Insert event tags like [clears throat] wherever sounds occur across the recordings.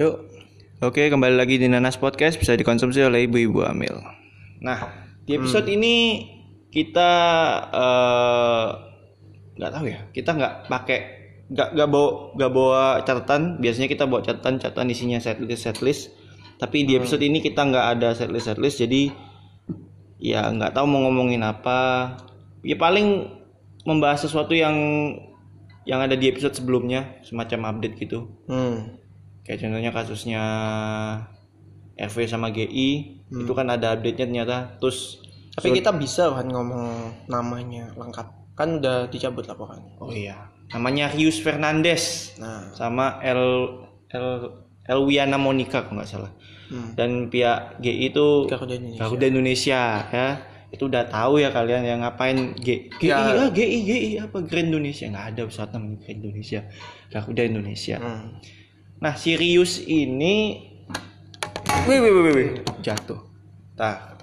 Yuk. Oke, kembali lagi di Nanas Podcast bisa dikonsumsi oleh ibu-ibu hamil. Nah, di episode ini kita eh, nggak tahu ya. Kita nggak pakai nggak nggak bawa nggak bawa catatan. Biasanya kita bawa catatan, catatan isinya setlist setlist. Tapi di episode ini kita nggak ada setlist setlist. Jadi ya nggak tahu mau ngomongin apa. Ya paling membahas sesuatu yang yang ada di episode sebelumnya, semacam update gitu Hmm. Kayak contohnya kasusnya RV sama GI itu kan ada update nya ternyata terus Tapi kita bisa kan ngomong namanya lengkap. Kan udah dicabut laporannya. oh iya namanya Rius Fernandes Nah, sama El El Elwiana Monica kalau nggak salah hmm. dan pihak GI itu Garuda Indonesia. Garuda Indonesia ya itu udah tahu ya kalian yang ngapain G, GI Ya. ah, GI GI apa Grand Indonesia nggak ada pesawat namanya Grand Indonesia Garuda Indonesia Hmm. Nah, Sirius ini wih wih wih wih, jatuh. Nah,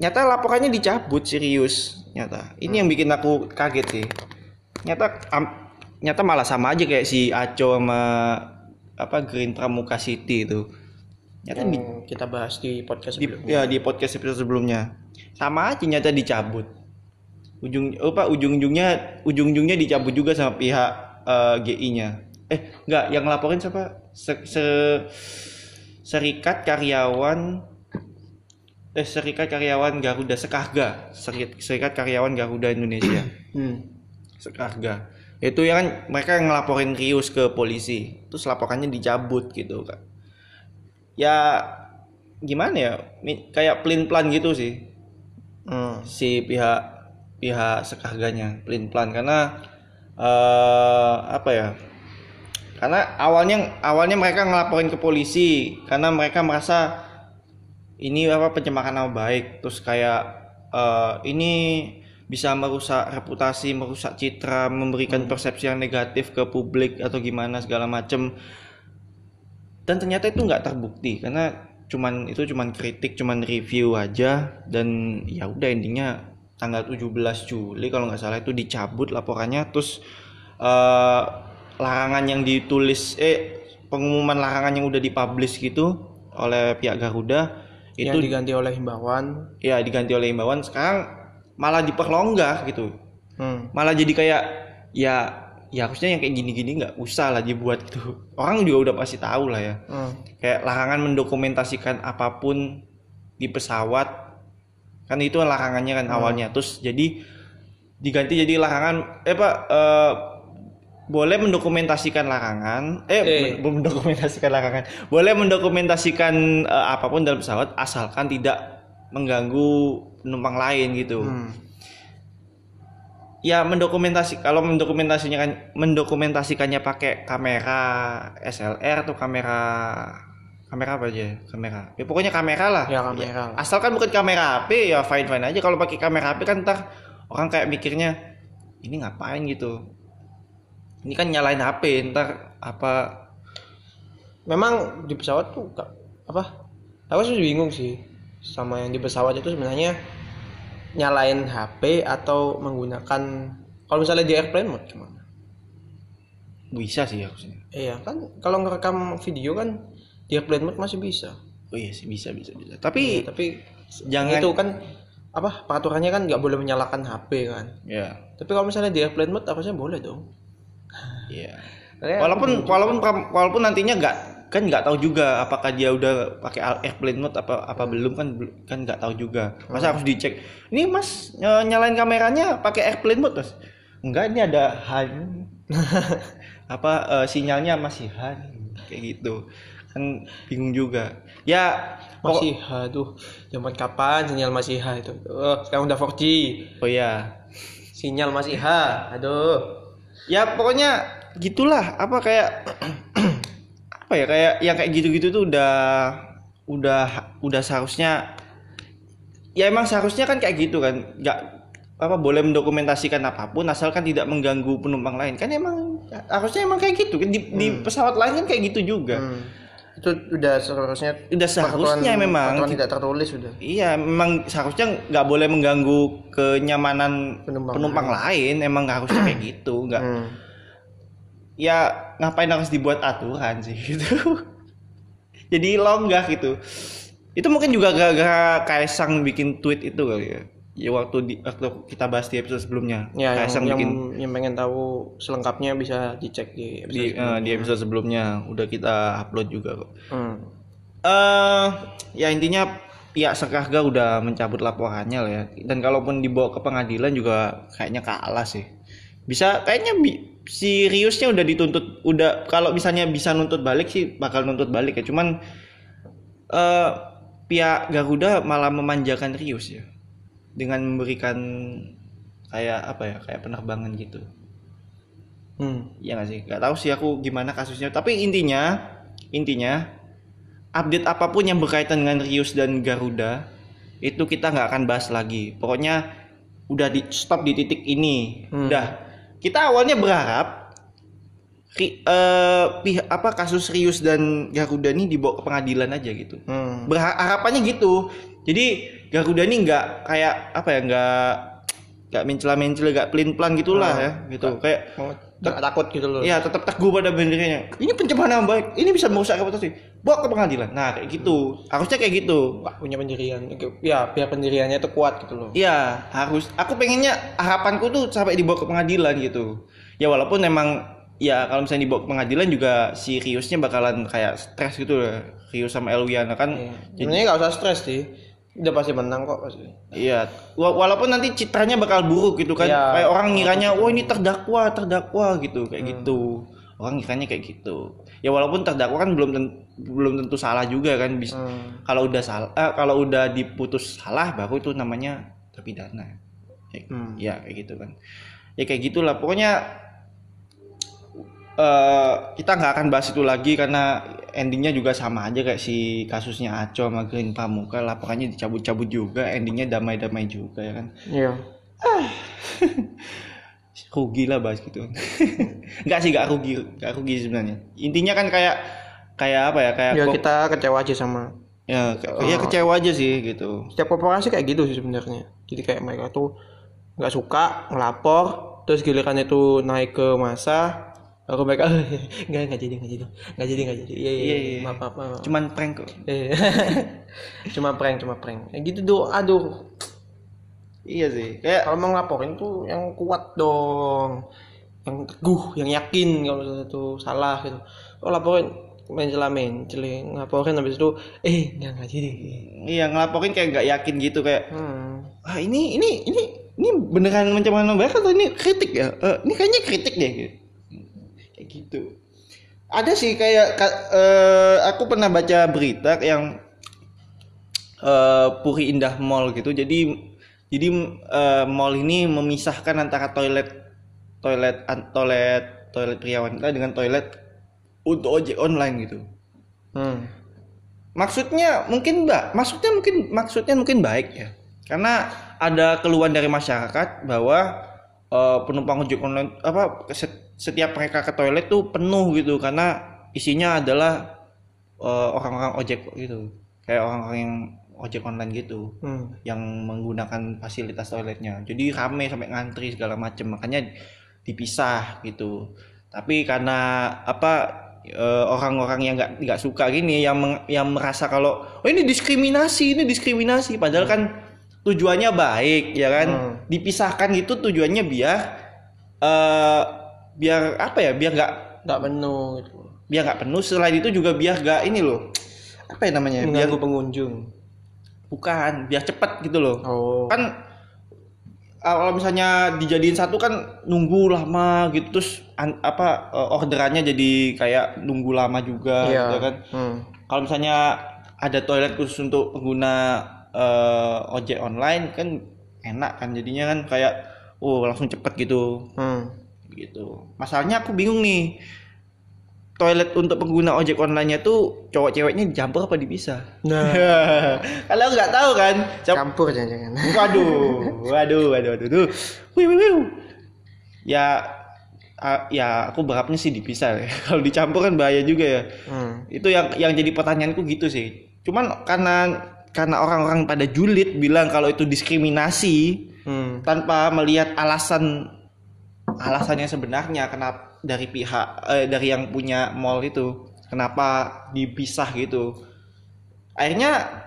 nyata laporannya dicabut Sirius, nyata. Ini yang bikin aku kaget sih. Nyata am- nyata malah sama aja kayak si Aco sama apa Green Pramuka City itu. Nyata di, Yang kita bahas di podcast di- sebelumnya. ya di podcast episode sebelumnya. Sama aja nyata dicabut. Ujung apa ujung-ujungnya ujung-ujungnya dicabut juga sama pihak eh, GI-nya. Eh, enggak, yang laporin siapa? Se, se- Serikat Karyawan eh Serikat Karyawan Garuda Sekarga. Seri- Serikat Karyawan Garuda Indonesia. [clears throat] Hmm. Sekarga. Itu ya kan mereka yang ngelaporin Rius ke polisi. Terus laporannya dicabut gitu kan. Ya gimana ya? Kayak pelin-pelan gitu sih Hmm. si pihak pihak sekarganya pelin pelan karena eh apa ya karena awalnya awalnya mereka ngelaporin ke polisi karena mereka merasa ini apa pencemaran nama baik. Terus kayak eh, ini bisa merusak reputasi merusak citra memberikan persepsi yang negatif ke publik atau gimana segala macem. Dan ternyata itu nggak terbukti karena cuman itu cuman kritik cuman review aja dan ya udah intinya tanggal 17 Juli kalau nggak salah itu dicabut laporannya. Terus eh, larangan yang ditulis eh pengumuman larangan yang udah dipublish gitu oleh pihak Garuda itu Yang diganti oleh himbauan. ya diganti oleh imbauan sekarang malah diperlonggak gitu Hmm. malah jadi kayak ya ya harusnya yang kayak gini-gini nggak usah lah dibuat gitu orang juga udah pasti tahu lah ya Hmm. kayak larangan mendokumentasikan apa pun di pesawat kan itu larangannya kan awalnya terus jadi diganti jadi larangan eh pak eh, boleh mendokumentasikan larangan eh, Eh. men- mendokumentasikan larangan boleh mendokumentasikan eh, apa pun dalam pesawat asalkan tidak mengganggu penumpang lain gitu Hmm. ya mendokumentasi kalau mendokumentasinya kan mendokumentasikannya pakai kamera SLR atau kamera kamera apa aja ya? kamera ya pokoknya kamera lah Ya kamera. lah. asalkan bukan kamera HP ya fine fine aja kalau pakai kamera HP kan ntar orang kayak mikirnya ini ngapain gitu ini kan nyalain HP ntar apa Memang di pesawat tuh nggak- apa? Aku sih bingung sih sama yang di pesawat itu sebenarnya nyalain HP atau menggunakan kalau misalnya di airplane mode gimana? bisa sih harusnya Iya kan kalau ngerekam video kan di airplane mode masih bisa. oh iya sih bisa bisa bisa tapi Iya, tapi jangan itu kan apa peraturannya kan nggak boleh menyalakan HP kan. ya Tapi kalau misalnya di airplane mode harusnya boleh dong. Iya. Makanya Walaupun walaupun walaupun nantinya nggak kan nggak tahu juga apakah dia udah pakai airplane mode apa apa belum kan kan nggak tau juga. Masa harus dicek. Ini Mas ny- nyalain kameranya pakai airplane mode Mas? Enggak, ini ada HAN. [laughs] apa eh, sinyalnya masih HAN kayak gitu. Kan bingung juga. Ya masih H tuh zaman kapan sinyal masih H itu oh, sekarang udah 4G oh ya. sinyal masih H aduh ya pokoknya gitulah apa kayak [clears throat] apa ya kayak yang kayak gitu-gitu tuh udah udah udah seharusnya ya emang seharusnya kan kayak gitu kan nggak apa boleh mendokumentasikan apa pun asalkan tidak mengganggu penumpang lain kan emang harusnya emang kayak gitu kan di, di pesawat lain kan kayak gitu juga Hmm. itu udah seharusnya udah seharusnya peraturan- memang peraturan tidak tertulis sudah Iya, memang seharusnya nggak boleh mengganggu kenyamanan Penumpang penumpang, lain. Emang nggak harusnya kayak gitu, nggak. Hmm. Ya ngapain harus dibuat aturan sih [laughs] gitu. Jadi longgah gitu. Itu mungkin juga gara-gara Kaisang bikin tweet itu kali ya. Ya waktu di waktu kita bahas di episode sebelumnya. Ya, yang, Kaisang yang, bikin yang pengen tahu selengkapnya bisa dicek di episode di eh, di episode sebelumnya. Udah kita upload juga kok. Hmm. eh ya intinya pihak Sekarga udah mencabut laporannya lah ya. Dan kalaupun dibawa ke pengadilan juga kayaknya kalah sih. Bisa kayaknya bi- si Riusnya udah dituntut udah kalau misalnya bisa nuntut balik sih bakal nuntut balik ya cuman eh pihak Garuda malah memanjakan Rius ya dengan memberikan kayak apa ya kayak penerbangan gitu Hmm. Iya nggak sih? Gak tahu sih aku gimana kasusnya. Tapi intinya, intinya update apa pun yang berkaitan dengan Rius dan Garuda itu kita nggak akan bahas lagi. Pokoknya udah di stop di titik ini. Hmm. Udah. Kita awalnya berharap ri- eh, pihak apa kasus Rius dan Garuda ini dibawa ke pengadilan aja gitu. Hmm. Berha- harapannya gitu. Jadi Garuda ini nggak kayak apa ya nggak nggak mencela-mencela, nggak pelin-pelan gitulah Hmm. ya gitu. Kayak Oh, nggak takut gitu loh. Iya, tetap teguh pada pendiriannya. Ini pencemaran nama baik. Ini bisa merusak reputasi. Bawa ke pengadilan. Nah, kayak gitu. Harusnya kayak gitu. Nggak punya pendirian. Ya, biar pendiriannya itu kuat gitu loh. Iya, harus. Aku pengennya harapanku tuh sampai dibawa ke pengadilan gitu. Ya walaupun memang ya kalau misalnya dibawa ke pengadilan juga si Riusnya bakalan kayak stres gitu lah. Rius sama Elwiana kan. Iya. Sebenarnya nggak usah stres sih. Udah pasti menang kok pasti. Iya, Wa- walaupun nanti citranya bakal buruk gitu kan. Iya. Kayak orang ngiranya, "Wah, ini terdakwa, terdakwa" gitu, kayak gitu. Orang ngiranya kayak gitu. Ya walaupun terdakwa kan belum ten- belum tentu salah juga kan. Bis- Hmm. Kalau udah salah, eh, kalau udah diputus salah baru itu namanya terpidana. Kayak, Hmm. Ya kayak gitu kan. Ya kayak gitulah. Pokoknya eh kita nggak akan bahas itu lagi karena endingnya juga sama aja kayak si kasusnya Aco sama Green Pramuka laporannya dicabut-cabut juga endingnya damai-damai juga ya kan Iya. [laughs] rugi lah bahas gitu [laughs] nggak sih nggak rugi nggak rugi sebenarnya intinya kan kayak kayak apa ya kayak Ya kok- kita kecewa aja sama ya, ke- ya kecewa aja sih gitu setiap korporasi kayak gitu sih sebenarnya. Jadi kayak mereka tuh nggak suka ngelapor, terus giliran itu naik ke masa, aku mereka [laughs] nggak nggak jadi nggak jadi nggak jadi nggak jadi. Iya iya. Iya, iya. iya. Maaf maaf maaf. cuman prank kok Eh, [laughs] cuma prank cuma prank. Kayak gitu tuh, aduh. Iya sih kayak Kalau mau ngelaporin tuh yang kuat dong, yang teguh, yang yakin kalau misalnya tuh salah gitu. Oh laporin mencela mencela ngelaporin habis itu eh nggak nggak jadi. iya ngelaporin kayak nggak yakin gitu kayak Hmm. ah ini ini ini ini beneran mencemaran nama baik atau ini kritik ya Eh, ini kayaknya kritik deh gitu. kayak gitu ada sih kayak ka- eh, aku pernah baca berita yang eh, Puri Indah Mall gitu jadi jadi eh, mall ini memisahkan antara toilet toilet toilet toilet pria wanita dengan toilet untuk ojek online gitu. Hmm. maksudnya mungkin mbak maksudnya mungkin maksudnya mungkin baik ya. Karena ada keluhan dari masyarakat bahwa eh, penumpang ojek online apa set- setiap mereka ke toilet tuh penuh gitu. Karena isinya adalah eh, orang-orang ojek gitu. Kayak orang-orang yang ojek online gitu Hmm. yang menggunakan fasilitas toiletnya. Jadi rame sampai ngantri segala macam makanya dipisah gitu. Tapi karena apa eh, orang-orang yang nggak nggak suka gini yang meng- yang merasa kalau oh ini diskriminasi ini diskriminasi. Padahal kan tujuannya baik ya kan? Hmm. dipisahkan itu tujuannya biar eh biar apa ya biar nggak nggak penuh gitu. Biar nggak penuh selain itu juga biar nggak ini loh apa ya namanya biar mengganggu pengunjung bukan biar cepet gitu loh. Oh. Kan ah, kalau misalnya dijadiin satu kan nunggu lama gitu terus an- apa eh, orderannya jadi kayak nunggu lama juga iya. gitu kan. Hmm. kalau misalnya ada toilet khusus untuk pengguna eh, ojek online kan enak kan jadinya kan kayak oh langsung cepet gitu. Hmm. gitu. Masalahnya aku bingung nih toilet untuk pengguna ojek online-nya tuh cowok ceweknya dicampur apa dipisah nah [laughs] kalau nggak tahu kan siapa- campur jangan-jangan [laughs] Waduh, waduh, waduh, waduh, waduh. Wih, wih, wih. Ya, ah, ya aku berharapnya sih dipisah ya. [laughs] Kalau dicampur kan bahaya juga ya. hmm. Itu yang yang jadi pertanyaanku gitu sih. Cuman karena karena orang-orang pada julid bilang kalau itu diskriminasi Hmm. tanpa melihat alasan alasannya sebenarnya kenapa dari pihak eh, dari yang punya mall itu kenapa dipisah gitu. Akhirnya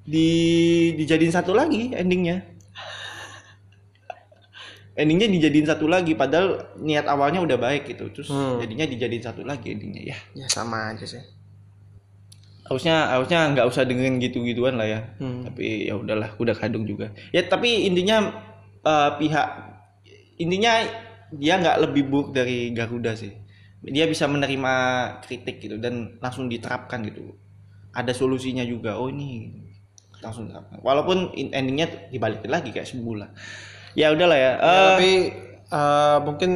di dijadiin satu lagi endingnya. Endingnya dijadiin satu lagi padahal niat awalnya udah baik gitu. Terus Hmm. jadinya dijadiin satu lagi endingnya ya. Ya sama aja sih. Harusnya harusnya nggak usah dengerin gitu gituan lah ya. Hmm. tapi ya udahlah udah kadung juga. Ya tapi intinya eh, pihak intinya dia nggak lebih buruk dari Garuda sih. Dia bisa menerima kritik gitu dan langsung diterapkan gitu. Ada solusinya juga. Oh ini langsung diterapkan. Walaupun in- endingnya dibalikin lagi kayak sebulan ya udahlah ya, Ya, Eh, tapi eh, mungkin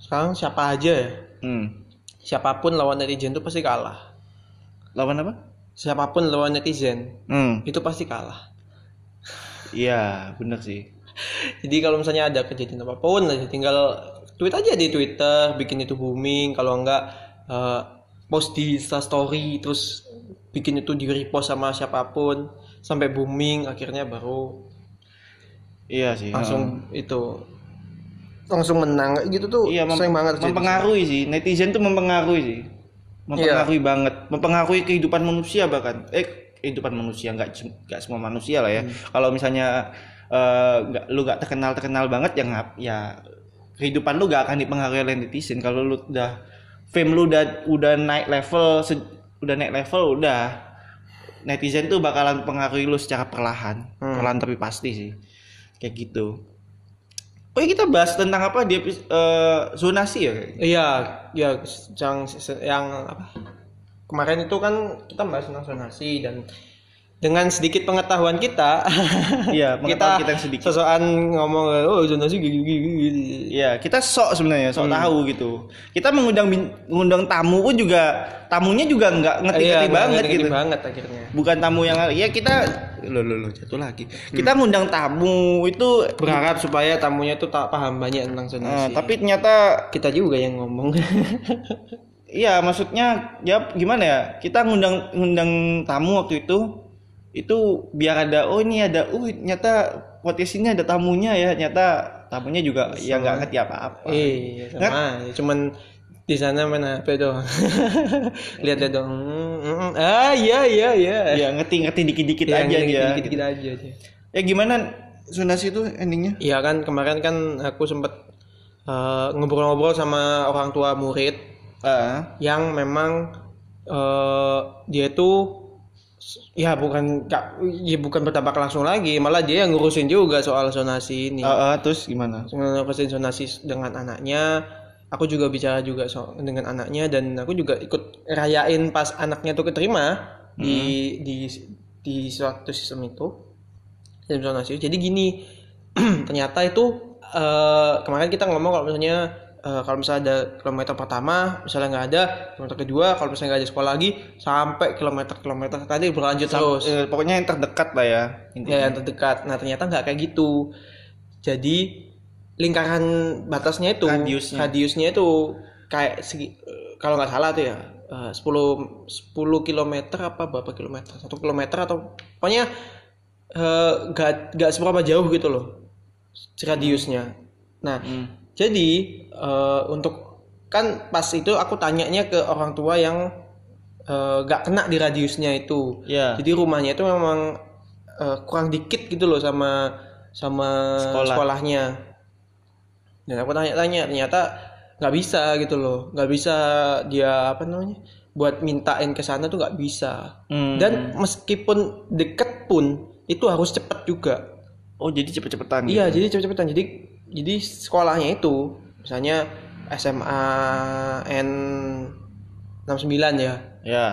sekarang siapa aja ya? Hmm. siapa pun lawan netizen itu pasti kalah. Lawan apa? Siapa pun lawan netizen hmm. itu pasti kalah. Iya bener sih jadi kalau misalnya ada kejadian apa pun aja tinggal tweet aja di Twitter bikin itu booming kalau enggak eh, post di Insta story terus bikin itu di repost sama siapa pun sampai booming akhirnya baru iya sih langsung itu langsung menang gitu tuh Iya, mem- sering banget mempengaruhi sih. Netizen tuh mempengaruhi sih. Mempengaruhi Iya. banget, mempengaruhi kehidupan manusia bahkan. Eh, kehidupan manusia nggak nggak semua manusia lah ya. Hmm. Kalau misalnya eh, nggak lu nggak terkenal terkenal banget ya ngap ya kehidupan lu gak akan dipengaruhi oleh netizen. Kalau lu udah fame lu udah udah naik level se- udah naik level udah netizen tuh bakalan pengaruhi lu secara perlahan, Hmm. perlahan tapi pasti sih. Kayak gitu. Oh kita bahas tentang apa di episode eh, zonasi ya? kayaknya? Iya, ya yang yang apa? Kemarin itu kan kita bahas tentang zonasi dan dengan sedikit pengetahuan kita, [laughs] Iya, pengetahuan kita yang sedikit. sosokan ngomong oh zonasi gini gini. Iya, kita sok sebenarnya, sok tahu gitu. Kita mengundang mengundang tamu pun juga tamunya juga nggak ngerti-ngerti Iya, banget ngerti gitu. banget akhirnya. Bukan tamu yang ya kita lo lo lo jatuh lagi. Kita ngundang tamu itu Berharap supaya tamunya tuh tak paham banyak tentang zonasi. tapi ternyata kita juga yang ngomong. [laughs] iya maksudnya ya gimana ya? Kita ngundang ngundang tamu waktu itu itu biar ada oh ini ada oh ternyata podcast ini ada tamunya ya ternyata tamunya juga ya nggak ngerti apa-apa Iya, sama. Cuman di sana main HP doang. [laughs] Lihat lihat dong. Mm, mm, mm. Ah, iya iya iya. ya ngerti ngerti dikit-dikit Iya, aja dikit- dia dikit-dikit aja dia. ya gimana zonasi itu endingnya Iya kan kemarin kan aku sempet eh, ngobrol-ngobrol sama orang tua murid Ah, yang memang eh, dia itu ya bukan ya bukan bertabak langsung lagi malah dia yang ngurusin juga soal zonasi ini. Ah, ah, terus gimana? Ngurusin zonasi dengan anaknya. Aku juga bicara juga so- dengan anaknya dan aku juga ikut rayain pas anaknya tuh keterima di di di suatu sistem itu sistem zonasi. Jadi gini [clears throat] ternyata itu eh, kemarin kita ngomong kalau misalnya eh, kalau misalnya ada kilometer pertama misalnya nggak ada kilometer kedua kalau misalnya nggak ada sekolah lagi sampai kilometer kilometer tadi berlanjut terus Eh, pokoknya yang terdekat lah ya intinya. ya yang terdekat nah ternyata nggak kayak gitu jadi lingkaran batasnya itu Radiusnya. radiusnya itu kayak segi kalau nggak salah tuh ya eh, 10 10 kilometer apa berapa kilometer satu kilometer atau pokoknya eh, nggak nggak seberapa jauh gitu loh radiusnya nah Hmm. Jadi eh, untuk kan pas itu aku tanyanya ke orang tua yang eh, nggak kena di radiusnya itu ya jadi rumahnya itu memang eh, kurang dikit gitu loh sama sama Sekolah. sekolahnya. Dan aku tanya-tanya ternyata nggak bisa gitu loh, nggak bisa dia apa namanya buat mintain ke sana tuh nggak bisa. Hmm. Dan meskipun deket pun itu harus cepet juga. oh jadi cepet-cepetan Iya, gitu. jadi cepet-cepetan. Jadi jadi sekolahnya itu misalnya SMA N 69 ya. ya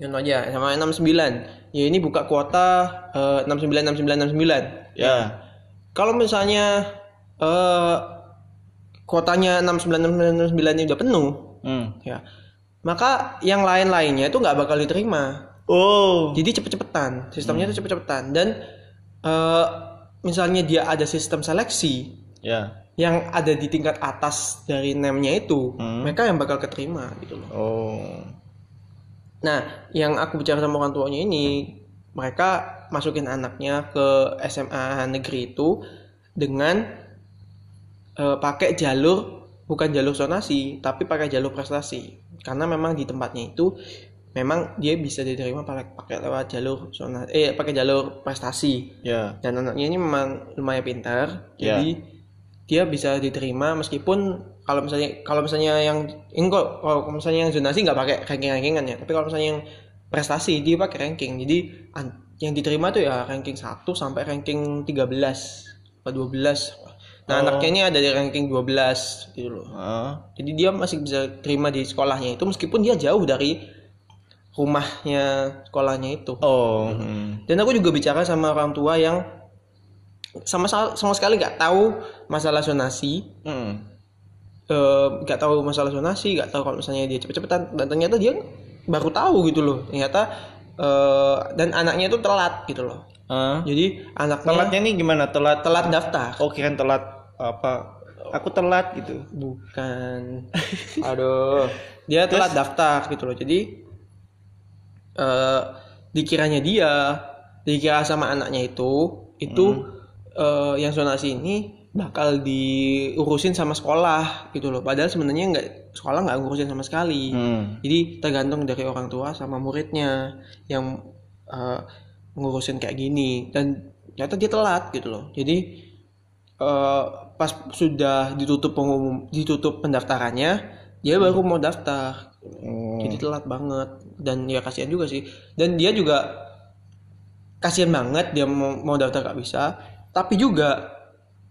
Yang aja sama 69. Ya ini buka kuota eh, 69 69 69. ya Kalau misalnya eh kuotanya 69 69 69 ini udah penuh, hmm. ya. Maka yang lain-lainnya itu nggak bakal diterima. oh Jadi cepet-cepetan, sistemnya itu cepet-cepetan dan eh misalnya dia ada sistem seleksi ya yang ada di tingkat atas dari nemnya itu, Hmm. mereka yang bakal keterima gitu loh. oh Nah, yang aku bicara sama orang tuanya ini, mereka masukin anaknya ke SMA negeri itu dengan eh, pakai jalur bukan jalur zonasi tapi pakai jalur prestasi karena memang di tempatnya itu memang dia bisa diterima pakai pakai lewat jalur zonasi eh pakai jalur prestasi Ya. dan anaknya ini memang lumayan pintar Ya. jadi dia bisa diterima meskipun kalau misalnya kalau misalnya yang ini kok kalau misalnya yang zonasi nggak pakai ranking rankingan ya tapi kalau misalnya yang prestasi dia pakai ranking jadi an- yang diterima tuh ya ranking 1 sampai ranking 13 atau 12 nah Oh. anaknya ini ada di ranking 12 gitu loh Ah. jadi dia masih bisa terima di sekolahnya itu meskipun dia jauh dari rumahnya sekolahnya itu Oh. hmm. dan aku juga bicara sama orang tua yang sama sama sekali nggak tahu masalah zonasi Hmm. eh, nggak tahu masalah zonasi nggak tahu kalau misalnya dia cepet-cepetan dan ternyata dia baru tahu gitu loh ternyata eh, dan anaknya itu telat gitu loh Ah. jadi anaknya Telatnya nih gimana? Telat telat daftar Oh, kirain telat apa? Aku telat gitu. bukan [laughs] aduh dia telat daftar gitu loh jadi eh dikiranya dia dikira sama anaknya itu itu eh, yang zonasi ini bakal diurusin sama sekolah gitu loh. Padahal sebenarnya nggak sekolah nggak ngurusin sama sekali. Hmm. jadi tergantung dari orang tua sama muridnya yang eh, ngurusin kayak gini. Dan ternyata dia telat gitu loh. Jadi eh, pas sudah ditutup pengumum ditutup pendaftarannya dia baru mau daftar. Oh. jadi telat banget. Dan ya kasihan juga sih. Dan dia juga kasihan banget dia mau, mau daftar gak bisa. Tapi juga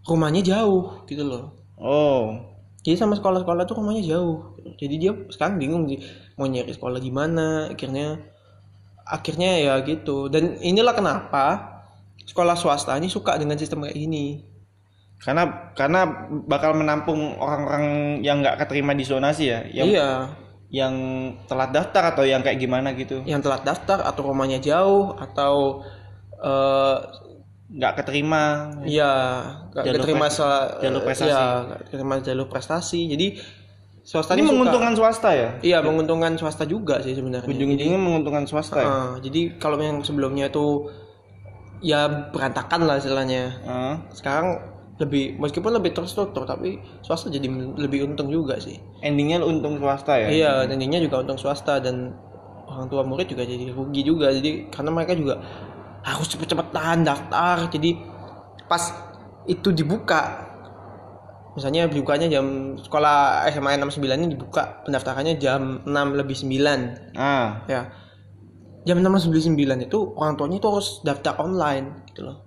rumahnya jauh gitu loh. Oh. jadi sama sekolah-sekolah tuh rumahnya jauh. Jadi dia sekarang bingung sih mau nyari sekolah di mana akhirnya akhirnya ya gitu. Dan inilah kenapa sekolah swasta ini suka dengan sistem kayak gini. Karena karena bakal menampung orang-orang yang nggak keterima di zonasi ya, yang iya. yang telat daftar atau yang kayak gimana gitu. yang telat daftar atau rumahnya jauh atau eh Nggak keterima. Iya, gak Jalur keterima sel- jalur prestasi. Iya, gak keterima jalur prestasi. Jadi swasta Ini ini suka- menguntungkan swasta ya? Iya, menguntungkan swasta juga sih sebenarnya. Ujung-ujungnya menguntungkan swasta ya? Ah, jadi kalau yang sebelumnya itu ya berantakan lah istilahnya. Ah. Sekarang lebih meskipun lebih terstruktur tapi swasta jadi lebih untung juga sih. endingnya untung swasta ya? Iya, nantinya juga untung swasta dan orang tua murid juga jadi rugi juga. Jadi karena mereka juga harus cepet-cepetan daftar. Jadi pas itu dibuka misalnya dibukanya jam sekolah SMA 69 ini dibuka pendaftarannya jam 6 lebih 9 Ah. ya jam 6 lebih 9 itu orang tuanya itu harus daftar online gitu loh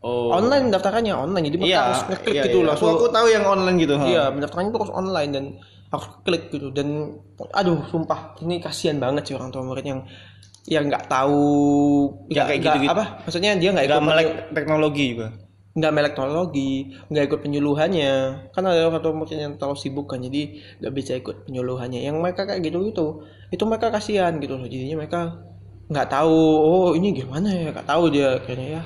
Oh. online daftarannya online jadi mereka Iya. harus ngeklik iya, gitu iya. loh Aku, aku tahu yang online gitu. Iya, pendaftarannya itu harus online dan harus klik gitu dan aduh sumpah ini kasihan banget sih orang tua murid yang yang nggak tahu Ya, nggak kayak nggak- gitu-gitu. apa maksudnya dia nggak ikut melek teknologi juga. nggak melek teknologi nggak ikut penyuluhannya kan ada orang tua murid yang terlalu sibuk kan jadi nggak bisa ikut penyuluhannya yang mereka kayak gitu gitu itu mereka kasihan gitu loh jadinya mereka nggak tahu oh ini gimana ya nggak tahu dia kayaknya ya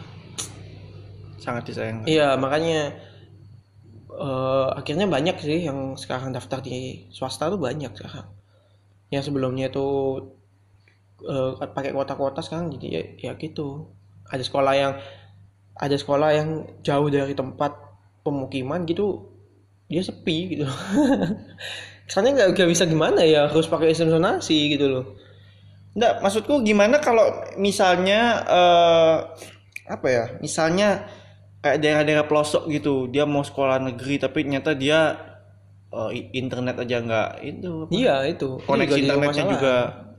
Sangat disayangkan. Iya makanya eh, akhirnya banyak sih yang sekarang daftar di swasta tuh banyak sekarang. Yang sebelumnya tuh eh, pakai kuota-kuota sekarang jadi ya, ya gitu. Ada sekolah yang ada sekolah yang jauh dari tempat pemukiman gitu dia sepi gitu. [laughs] Soalnya nggak nggak bisa gimana ya harus pakai sistem zonasi gitu loh. Nggak, maksudku gimana kalau misalnya eh apa ya? Misalnya kayak daerah-daerah pelosok gitu, dia mau sekolah negeri tapi ternyata dia i- internet aja nggak itu apa? Iya itu. Koneksi juga internetnya juga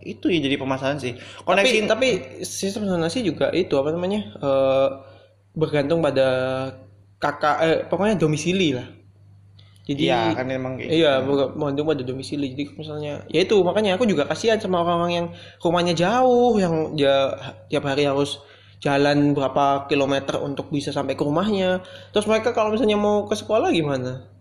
itu ya jadi permasalahan sih. tapi Koneksi tapi sistem zonasi juga itu apa namanya eh, bergantung pada kakak eh, pokoknya domisili lah. Jadi Iya kan emang kayak iya bergantung pada domisili. Jadi misalnya ya itu makanya aku juga kasihan sama orang-orang yang rumahnya jauh yang dia tiap hari harus jalan berapa kilometer untuk bisa sampai ke rumahnya. Terus mereka kalau misalnya mau ke sekolah gimana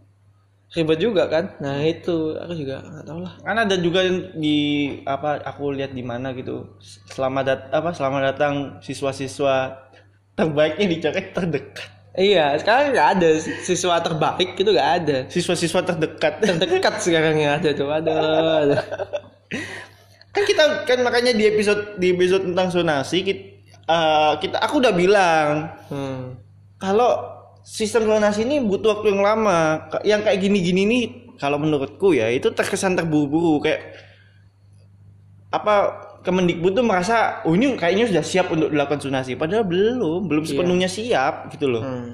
ribet juga kan nah itu aku juga nggak tahu lah kan ada juga yang di apa aku lihat di mana gitu selamat dat apa selamat datang siswa-siswa terbaiknya di Coret terdekat Iya, sekarang nggak ada siswa terbaik gitu nggak ada. siswa-siswa terdekat Terdekat sekarang yang ada tuh, ada. ada. [laughs] kan kita kan makanya di episode di episode tentang zonasi kita, kita aku udah bilang Hmm. kalau sistem zonasi ini butuh waktu yang lama. Yang kayak gini-gini nih kalau menurutku ya itu terkesan terburu-buru. Kayak apa Kemendikbud tuh merasa oh ini kayaknya sudah siap untuk dilakukan zonasi. Padahal belum belum sepenuhnya siap gitu loh. Hmm.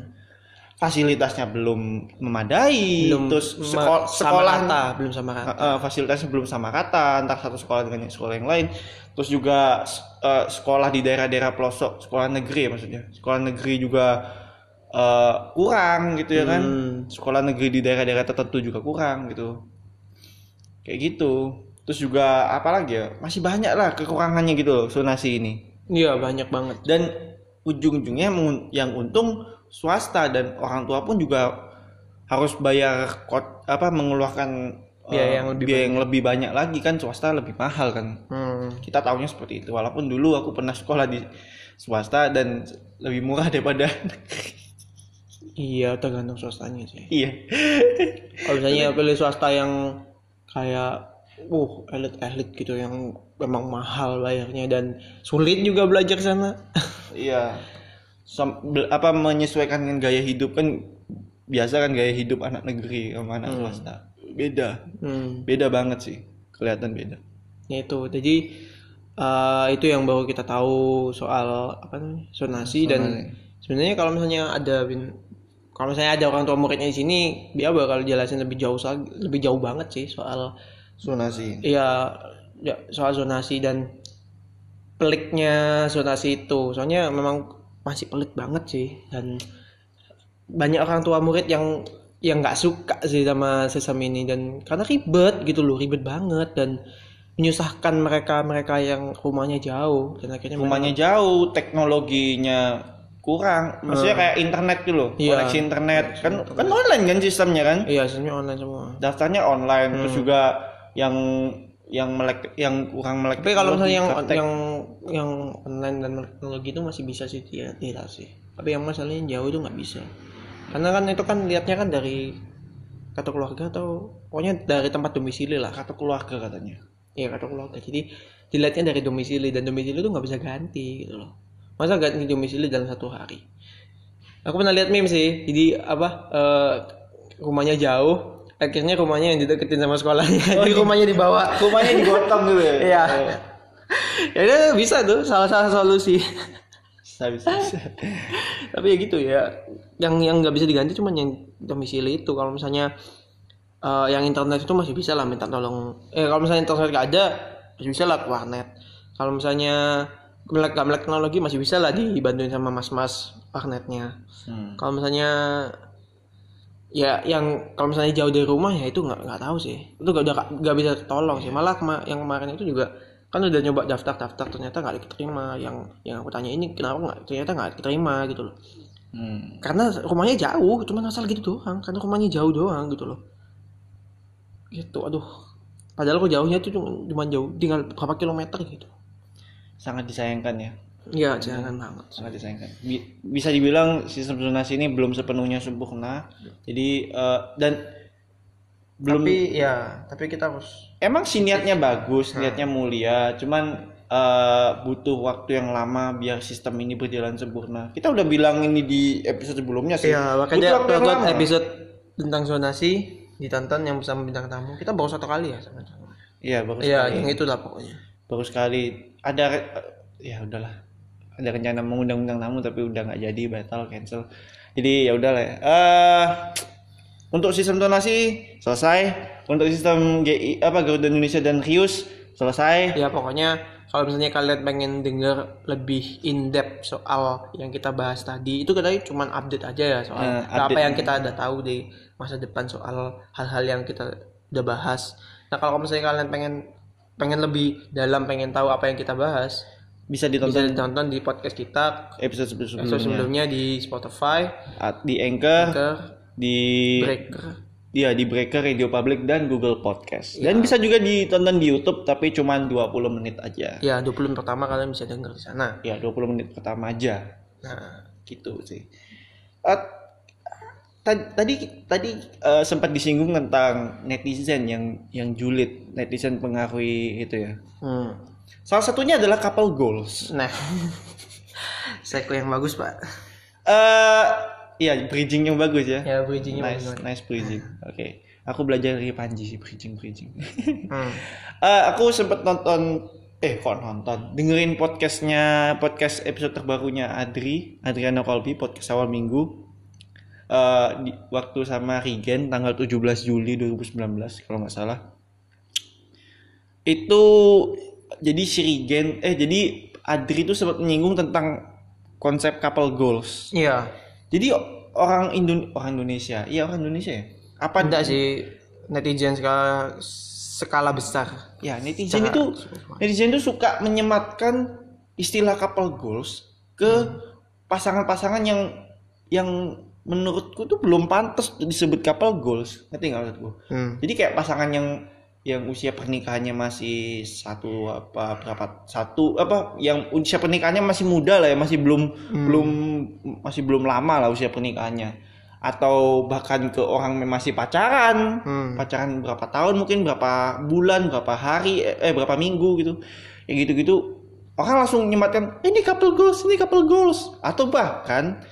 fasilitasnya belum memadai belum terus seko- sama sekolah rata, belum sama rata. Uh, uh, fasilitasnya belum sama rata antar satu sekolah dengan sekolah yang lain. Terus juga uh, sekolah di daerah-daerah pelosok sekolah negeri ya maksudnya. Sekolah negeri juga uh, kurang gitu ya kan. Hmm. sekolah negeri di daerah-daerah tertentu juga kurang gitu. Kayak gitu. Terus juga apalagi ya? Masih banyak lah kekurangannya gitu loh zonasi ini. Iya banyak banget. dan ujung-ujungnya yang untung swasta dan orang tua pun juga harus bayar kot apa mengeluarkan Biaya eh, yang lebih biaya yang lebih banyak lagi kan swasta lebih mahal kan. Hmm. kita tahunya seperti itu. Walaupun dulu aku pernah sekolah di swasta dan lebih murah daripada [laughs] Iya tergantung swastanya sih. iya Kalau misalnya pilih swasta yang kayak uh elit-elit gitu yang memang mahal bayarnya dan sulit juga belajar sana. [laughs] iya Sam- apa menyesuaikan dengan gaya hidup kan biasa kan gaya hidup anak negeri sama anak swasta beda Hmm. beda banget sih kelihatan beda Ya itu. Jadi eh, itu yang baru kita tahu soal apa namanya? zonasi dan sebenarnya kalau misalnya ada bin- kalau misalnya ada orang tua muridnya di sini dia bakal jelasin lebih jauh lebih jauh banget sih soal zonasi Iya, ya, soal zonasi dan peliknya zonasi itu. Soalnya memang masih pelik banget sih dan banyak orang tua murid yang yang nggak suka sih sama sistem ini dan karena ribet gitu loh, ribet banget dan menyusahkan mereka mereka yang rumahnya jauh dan akhirnya rumahnya jauh teknologinya kurang maksudnya kayak internet gitu loh Iya. koneksi internet kan kan online kan sistemnya kan iya sistemnya online semua. daftarnya online terus juga yang yang melek yang kurang melek Tapi kalau misalnya yang yang yang online dan teknologi itu masih bisa sih tidak tidak sih. Tapi yang masalahnya yang jauh itu nggak bisa. Karena kan itu kan lihatnya kan dari kartu keluarga atau pokoknya dari tempat domisili lah. kartu keluarga katanya Iya kartu keluarga. Jadi dilihatnya dari domisili dan domisili itu nggak bisa ganti gitu loh. Masa ganti domisili dalam satu hari? Aku pernah lihat meme sih. Jadi apa eh, rumahnya jauh, akhirnya rumahnya yang dideketin sama sekolahnya. Jadi rumahnya dibawa. rumahnya digotong gitu ya Iya. [laughs] ya udah bisa tuh salah salah solusi. bisa bisa, bisa. [laughs] Tapi ya gitu ya. Yang yang nggak bisa diganti cuma yang domisili itu. Kalau misalnya eh, yang internet itu masih bisa lah minta tolong. Eh kalau misalnya internet nggak ada masih bisa lah warnet. Kalau misalnya melek gak melek teknologi masih bisa lah dibantuin sama mas-mas warnetnya. Hmm. Kalau misalnya ya yang kalau misalnya jauh dari rumah ya itu nggak nggak tahu sih. Itu gak udah nggak bisa tolong sih. Malah kema- yang kemarin itu juga kan udah nyoba daftar daftar ternyata nggak diterima yang yang aku tanya ini kenapa nggak ternyata nggak diterima gitu loh. Hmm. karena rumahnya jauh cuma asal gitu doang. Karena rumahnya jauh doang gitu loh. Gitu aduh. Padahal kok jauhnya itu cuma jauh tinggal berapa kilometer gitu sangat disayangkan ya. Iya jangan banget. Sangat disayangkan. Bi- bisa dibilang sistem zonasi ini belum sepenuhnya sempurna. Jadi eh, dan belum tapi ya tapi kita harus emang sih niatnya bagus niatnya mulia cuman eh, butuh waktu yang lama biar sistem ini berjalan sempurna. Kita udah bilang ini di episode sebelumnya sih. Iya, makanya lama. episode tentang zonasi ditonton yang bersama bintang tamu. Kita baru satu kali ya sama iya bagus Iya, sekali. yang itulah pokoknya. bagus sekali ada ya udahlah. Ada rencana mengundang undang tamu tapi udah nggak jadi batal cancel. Jadi ya udahlah ya. Eh, untuk sistem donasi selesai. Untuk sistem GI apa Garuda Indonesia dan Rius selesai. Ya pokoknya kalau misalnya kalian pengen denger lebih in depth soal yang kita bahas tadi, itu kita cuma update aja ya soal Eh, apa yang kita udah tahu di masa depan soal hal-hal yang kita udah bahas. Nah kalau misalnya kalian pengen pengen lebih dalam pengen tahu apa yang kita bahas, bisa bisa ditonton ditonton di podcast kita episode sebelumnya episode sebelumnya. di Spotify, At- di Anchor ke di Breaker. dia di Breaker Radio Public dan Google Podcast. Dan bisa juga ditonton di YouTube tapi cuma 20 menit aja. Ya, 20 menit pertama kalian bisa denger di sana. ya 20 menit pertama aja. Nah, gitu sih. Ta- tadi tadi eh, sempat disinggung tentang netizen yang yang julid netizen pengaruhi itu ya hmm. salah satunya adalah couple goals Nah. Sequel yang bagus, Pak. eh iya bridging yang bagus ya Ya, bridgingnya nice bagus. nice bridging oke aku belajar dari Panji sih bridging bridging Hmm. [laughs] Eh, aku sempet nonton eh kok nonton dengerin podcastnya podcast episode terbarunya Adri Adriano Kolbi podcast awal minggu Eh, di, waktu sama Regen tanggal 17 Juli 2019 kalau nggak salah. Itu jadi si Regen eh jadi Adri itu sempat menyinggung tentang konsep couple goals. Iya. jadi orang Indo orang Indonesia iya orang Indonesia ya? Apa Enggak sih netizen skala skala besar. ya netizen Secara- itu netizen itu suka menyematkan istilah couple goals ke pasangan-pasangan yang yang menurutku tuh belum pantas disebut couple goals. Ngerti nggak maksudku Hmm. jadi kayak pasangan yang yang usia pernikahannya masih satu apa berapa satu apa yang usia pernikahannya masih muda lah ya masih belum belum masih belum lama lah usia pernikahannya. Atau bahkan ke orang yang masih pacaran. Hmm. pacaran berapa tahun mungkin berapa bulan berapa hari eh eh, berapa minggu gitu. Ya gitu gitu orang langsung nyematkan ini couple goals ini couple goals. Atau bahkan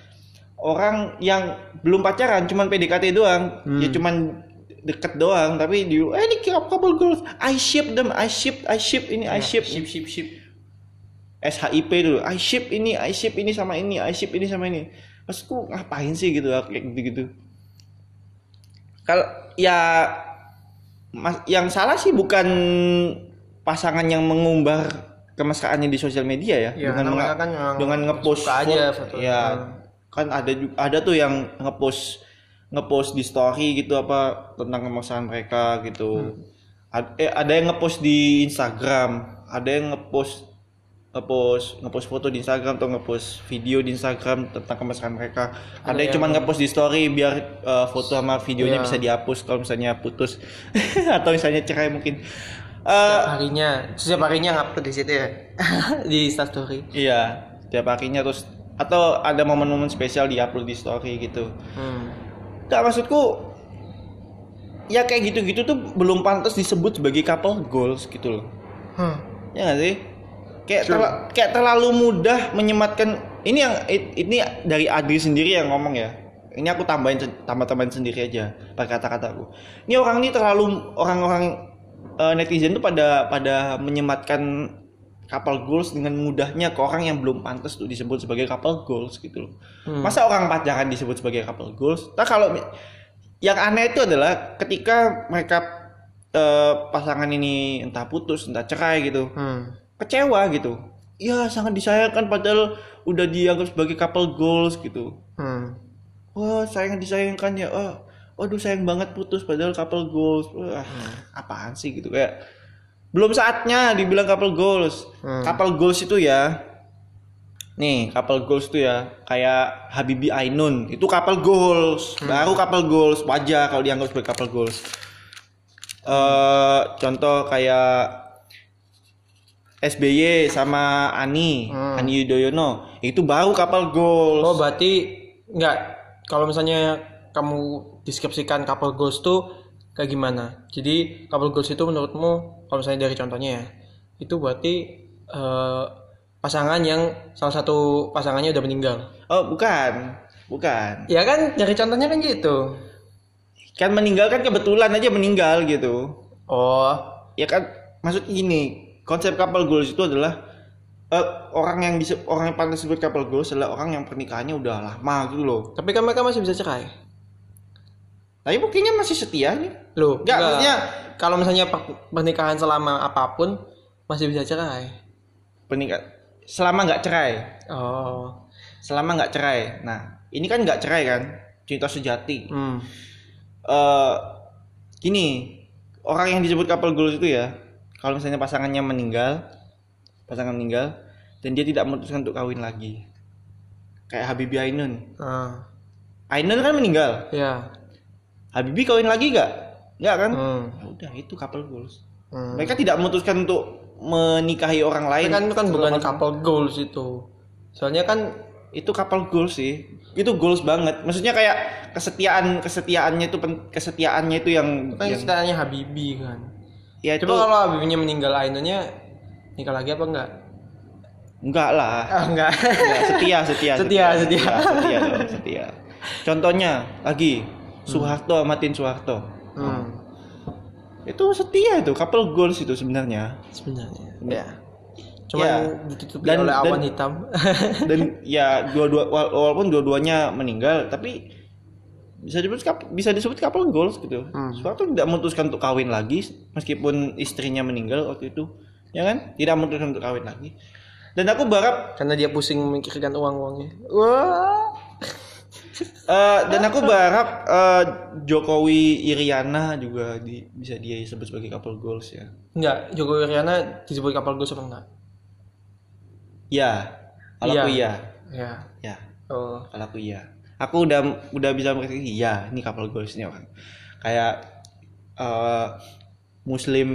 orang yang belum pacaran cuman PDKT doang. Ya cuman deket doang tapi di eh ini couple goals I ship them I ship I ship ini I ship. ship ship ship. SHIP dulu. I ship ini I ship ini sama ini I ship ini sama ini. Maksudku ngapain sih? Gitu kayak gitu gitu kalau ya mas, yang salah sih bukan pasangan yang mengumbar kemesraannya di sosial media ya, Ya, dengan kan dengan ngepost aja foto- foto. ya. Hmm. Kan ada ada tuh yang ngepost ngepost di story gitu apa tentang kemesraan mereka gitu Hmm. Ad- eh, ada yang ngepost di Instagram ada yang ngepost ngepost ngepost foto di Instagram atau ngepost video di Instagram tentang kemesraan mereka ada, Ada yang, cuma ngepost di story biar eh, foto sama videonya Iya. bisa dihapus kalau misalnya putus [laughs] atau misalnya cerai mungkin Eh, Setiap harinya, setiap harinya ngupload di situ ya. [laughs] di Instastory. iya tiap harinya terus atau ada momen-momen spesial diupload di story gitu. Hmm. Gak maksudku ya kayak gitu-gitu tuh belum pantas disebut sebagai couple goals gitu loh. Hmm. ya gak sih? Kayak terla- kayak terlalu mudah menyematkan ini yang ini dari Adri sendiri yang ngomong ya. Ini aku tambahin tambah tambahin sendiri aja pakai kata-kataku. Ini orang ini terlalu orang-orang eh, netizen tuh pada pada menyematkan couple goals dengan mudahnya ke orang yang belum pantas tuh disebut sebagai couple goals gitu loh. Hmm. masa orang pacaran disebut sebagai couple goals nah kalau yang aneh itu adalah ketika mereka eh, pasangan ini entah putus entah cerai gitu Hmm. kecewa gitu. Ya sangat disayangkan padahal udah dianggap sebagai couple goals gitu. Hmm. wah sayang disayangkan ya. Oh waduh sayang banget putus padahal couple goals wah apaan sih gitu? Kayak belum saatnya dibilang couple goals. Hmm. couple goals itu ya nih couple goals itu ya kayak Habibi Ainun. Itu couple goals. Baru couple goals. Wajar kalau dianggap sebagai couple goals. Eh contoh kayak SBY sama Ani Hmm. Ani Yudhoyono. Itu baru couple goals. Oh berarti nggak kalau misalnya kamu deskripsikan couple goals tuh kayak gimana? Jadi couple goals itu menurutmu kalau misalnya dari contohnya ya itu berarti eh, pasangan yang salah satu pasangannya udah meninggal. Oh bukan, bukan. Ya kan dari contohnya kan gitu. Kan meninggal kan kebetulan aja meninggal gitu. Oh Ya kan maksud gini, konsep couple goals itu adalah eh, orang yang bisa orang yang pantas disebut couple goals adalah orang yang pernikahannya udah lama gitu loh. tapi kan mereka masih bisa cerai. Tapi buktinya masih setia nih. Loh, Nggak, maksudnya kalau misalnya per- pernikahan selama apa pun masih bisa cerai. pernikah selama nggak cerai, Oh. selama nggak cerai. Nah ini kan nggak cerai kan, cinta sejati. Hmm. eh gini orang yang disebut couple goals itu ya kalau misalnya pasangannya meninggal pasangan meninggal dan dia tidak memutuskan untuk kawin lagi kayak Habibie Ainun Ah, Ainun kan meninggal ya. Habibie kawin lagi gak? Enggak kan? Hmm. Ya udah itu couple goals Hmm. mereka tidak memutuskan untuk menikahi orang lain kan itu kan bukan couple goals itu. Soalnya kan itu couple goals sih itu goals banget maksudnya kayak kesetiaan kesetiaannya itu kesetiaannya itu yang, kan yang Habibi kan. ya itu Coba kalau Habibinya meninggal Ainunnya nikah lagi apa enggak? enggak lah Ah, enggak. Ya, [laughs] setia, setia, Setia, setia. setia, dong, setia. Contohnya lagi Soeharto, Martin Soeharto. hmm. itu setia itu couple goals itu sebenarnya sebenarnya ya cuman Ya. ditutupi Dan- oleh awan dan- hitam [laughs] dan ya dua-dua wala- walaupun dua-duanya meninggal tapi bisa disebut bisa disebut couple goals gitu. Hmm. Suatu tidak memutuskan untuk kawin lagi meskipun istrinya meninggal waktu itu, ya kan? Tidak memutuskan untuk kawin lagi. Dan aku berharap karena dia pusing memikirkan uang uangnya wah eh, dan aku berharap eh, Jokowi Iriana juga di- bisa dia sebut sebagai couple goals ya. enggak Jokowi Riana disebut kapal gue apa enggak Ya, kalau Iya. aku iya. ya Ya, oh kalau aku iya. Aku udah udah bisa mengerti iya, ini couple goalsnya orang. Kayak eh, Muslim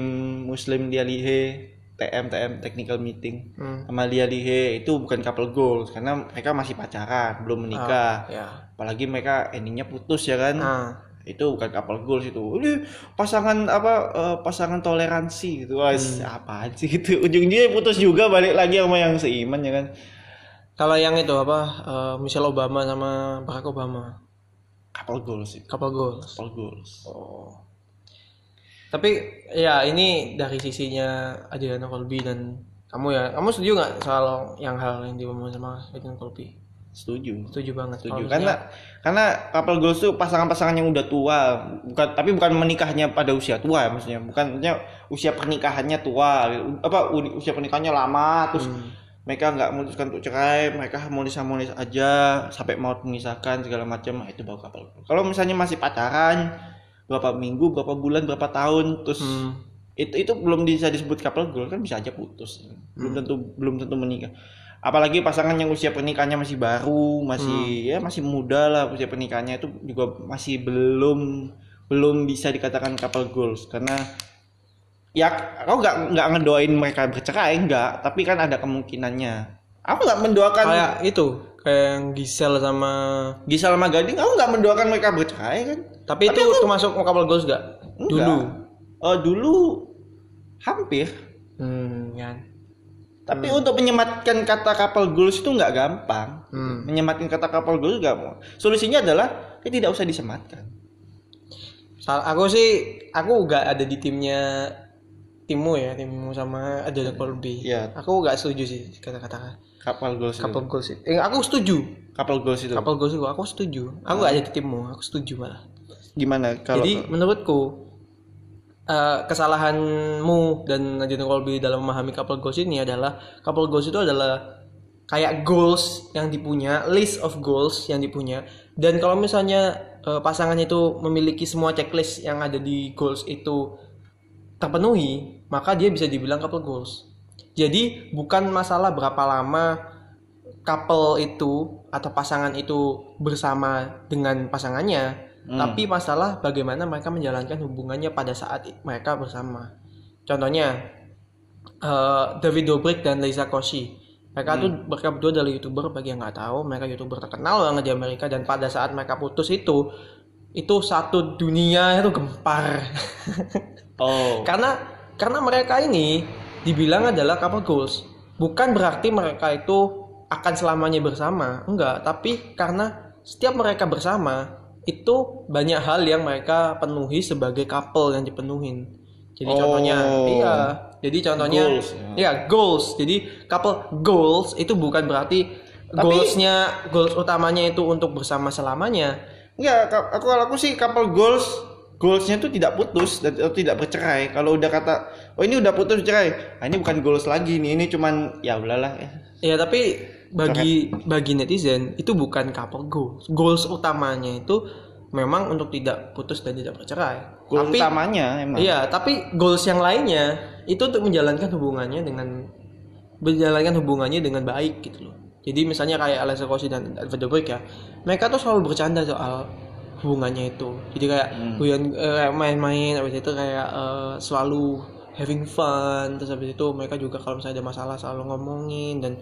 Muslim dia lihe TM TM technical meeting. Hmm. sama dia lihe itu bukan couple goals karena mereka masih pacaran belum menikah. Ya apalagi mereka endingnya putus ya kan? Ah. Itu bukan couple goals itu. Ini pasangan apa eh, pasangan toleransi gitu. Wah, apaan sih gitu? [laughs] Ujung-ujungnya putus juga balik lagi sama yang seiman ya kan? Kalau yang itu apa eh, Michelle Obama sama Barack Obama? Couple goals itu couple goals. Couple goals. Oh tapi ya ini dari sisinya Adriana Colby dan kamu ya. Kamu setuju nggak soal yang hal yang diomongin sama Adriana Colby? Setuju. Setuju banget. Setuju. Karena karena couple goals itu pasangan-pasangan yang udah tua bukan tapi bukan menikahnya pada usia tua ya maksudnya. Bukan maksudnya usia pernikahannya tua apa usia pernikahannya lama terus Hmm. mereka nggak memutuskan untuk cerai mereka mulis-mulis aja sampai mau memisahkan segala macam nah, itu baru couple. Goals kalau misalnya masih pacaran berapa minggu berapa bulan berapa tahun terus Hmm. itu itu belum bisa disebut couple goal kan bisa aja putus. Belum tentu belum tentu menikah. Apalagi pasangan yang usia pernikahannya masih baru masih ya masih muda lah usia pernikahannya itu juga masih belum belum bisa dikatakan couple goals karena ya aku nggak nggak ngedoain mereka bercerai enggak tapi kan ada kemungkinannya. Aku nggak mendoakan kayak itu kayak yang Gisel sama Gisel sama Gading aku nggak mendoakan mereka bercerai kan tapi, itu termasuk couple goals gak Enggak. dulu Eh, dulu hampir hmm kan Tapi untuk menyematkan kata couple goals itu nggak gampang. Hmm. Menyematkan kata couple goals nggak mau. Solusinya adalah ya tidak usah disematkan. Sal- aku sih aku gak ada di timnya timmu ya timmu sama Adriana Colby Iya. aku gak setuju sih kata-kata Couple goals itu. couple goals itu eh, aku setuju Couple goals itu. couple goals itu aku setuju aku gak ada di timmu aku setuju malah Gimana kalau Jadi menurutku eh, kesalahanmu dan Nadine Colby dalam memahami couple goals ini adalah couple goals itu adalah kayak goals yang dipunya, list of goals yang dipunya. Dan kalau misalnya eh, pasangan itu memiliki semua checklist yang ada di goals itu terpenuhi, maka dia bisa dibilang couple goals. Jadi bukan masalah berapa lama couple itu atau pasangan itu bersama dengan pasangannya, tapi masalah bagaimana mereka menjalankan hubungannya pada saat mereka bersama. Contohnya eh, David Dobrik dan Lisa Koshy. Mereka tuh mereka berdua adalah youtuber bagi yang nggak tahu, mereka youtuber terkenal banget di Amerika dan pada saat mereka putus itu itu satu dunia itu gempar. [laughs] Oh. karena karena mereka ini dibilang adalah couple goals. Bukan berarti mereka itu akan selamanya bersama. Enggak tapi karena setiap mereka bersama itu banyak hal yang mereka penuhi sebagai couple yang dipenuhin. Jadi Oh. contohnya iya. Jadi contohnya Goals, ya. ya goals. Jadi couple goals itu bukan berarti Tapi- goalsnya goals utamanya itu untuk bersama selamanya. Enggak, aku kalau aku sih couple goals goalsnya itu tidak putus dan atau tidak bercerai. Kalau udah kata oh ini udah putus cerai, nah, ini bukan goals lagi nih, ini cuman ya udahlah ya. Ya tapi bagi bagi netizen itu bukan couple goals. Goals utamanya itu memang untuk tidak putus dan tidak bercerai. Goals tapi utamanya emang. iya, tapi goals yang lainnya itu untuk menjalankan hubungannya dengan menjalankan hubungannya dengan baik gitu loh. Jadi misalnya kayak Alexa Kossi dan Edward Dobrik ya, mereka tuh selalu bercanda soal hubungannya itu. Jadi kayak guyon eh, main-main habis itu kayak eh, selalu having fun terus habis itu mereka juga kalau misalnya ada masalah selalu ngomongin dan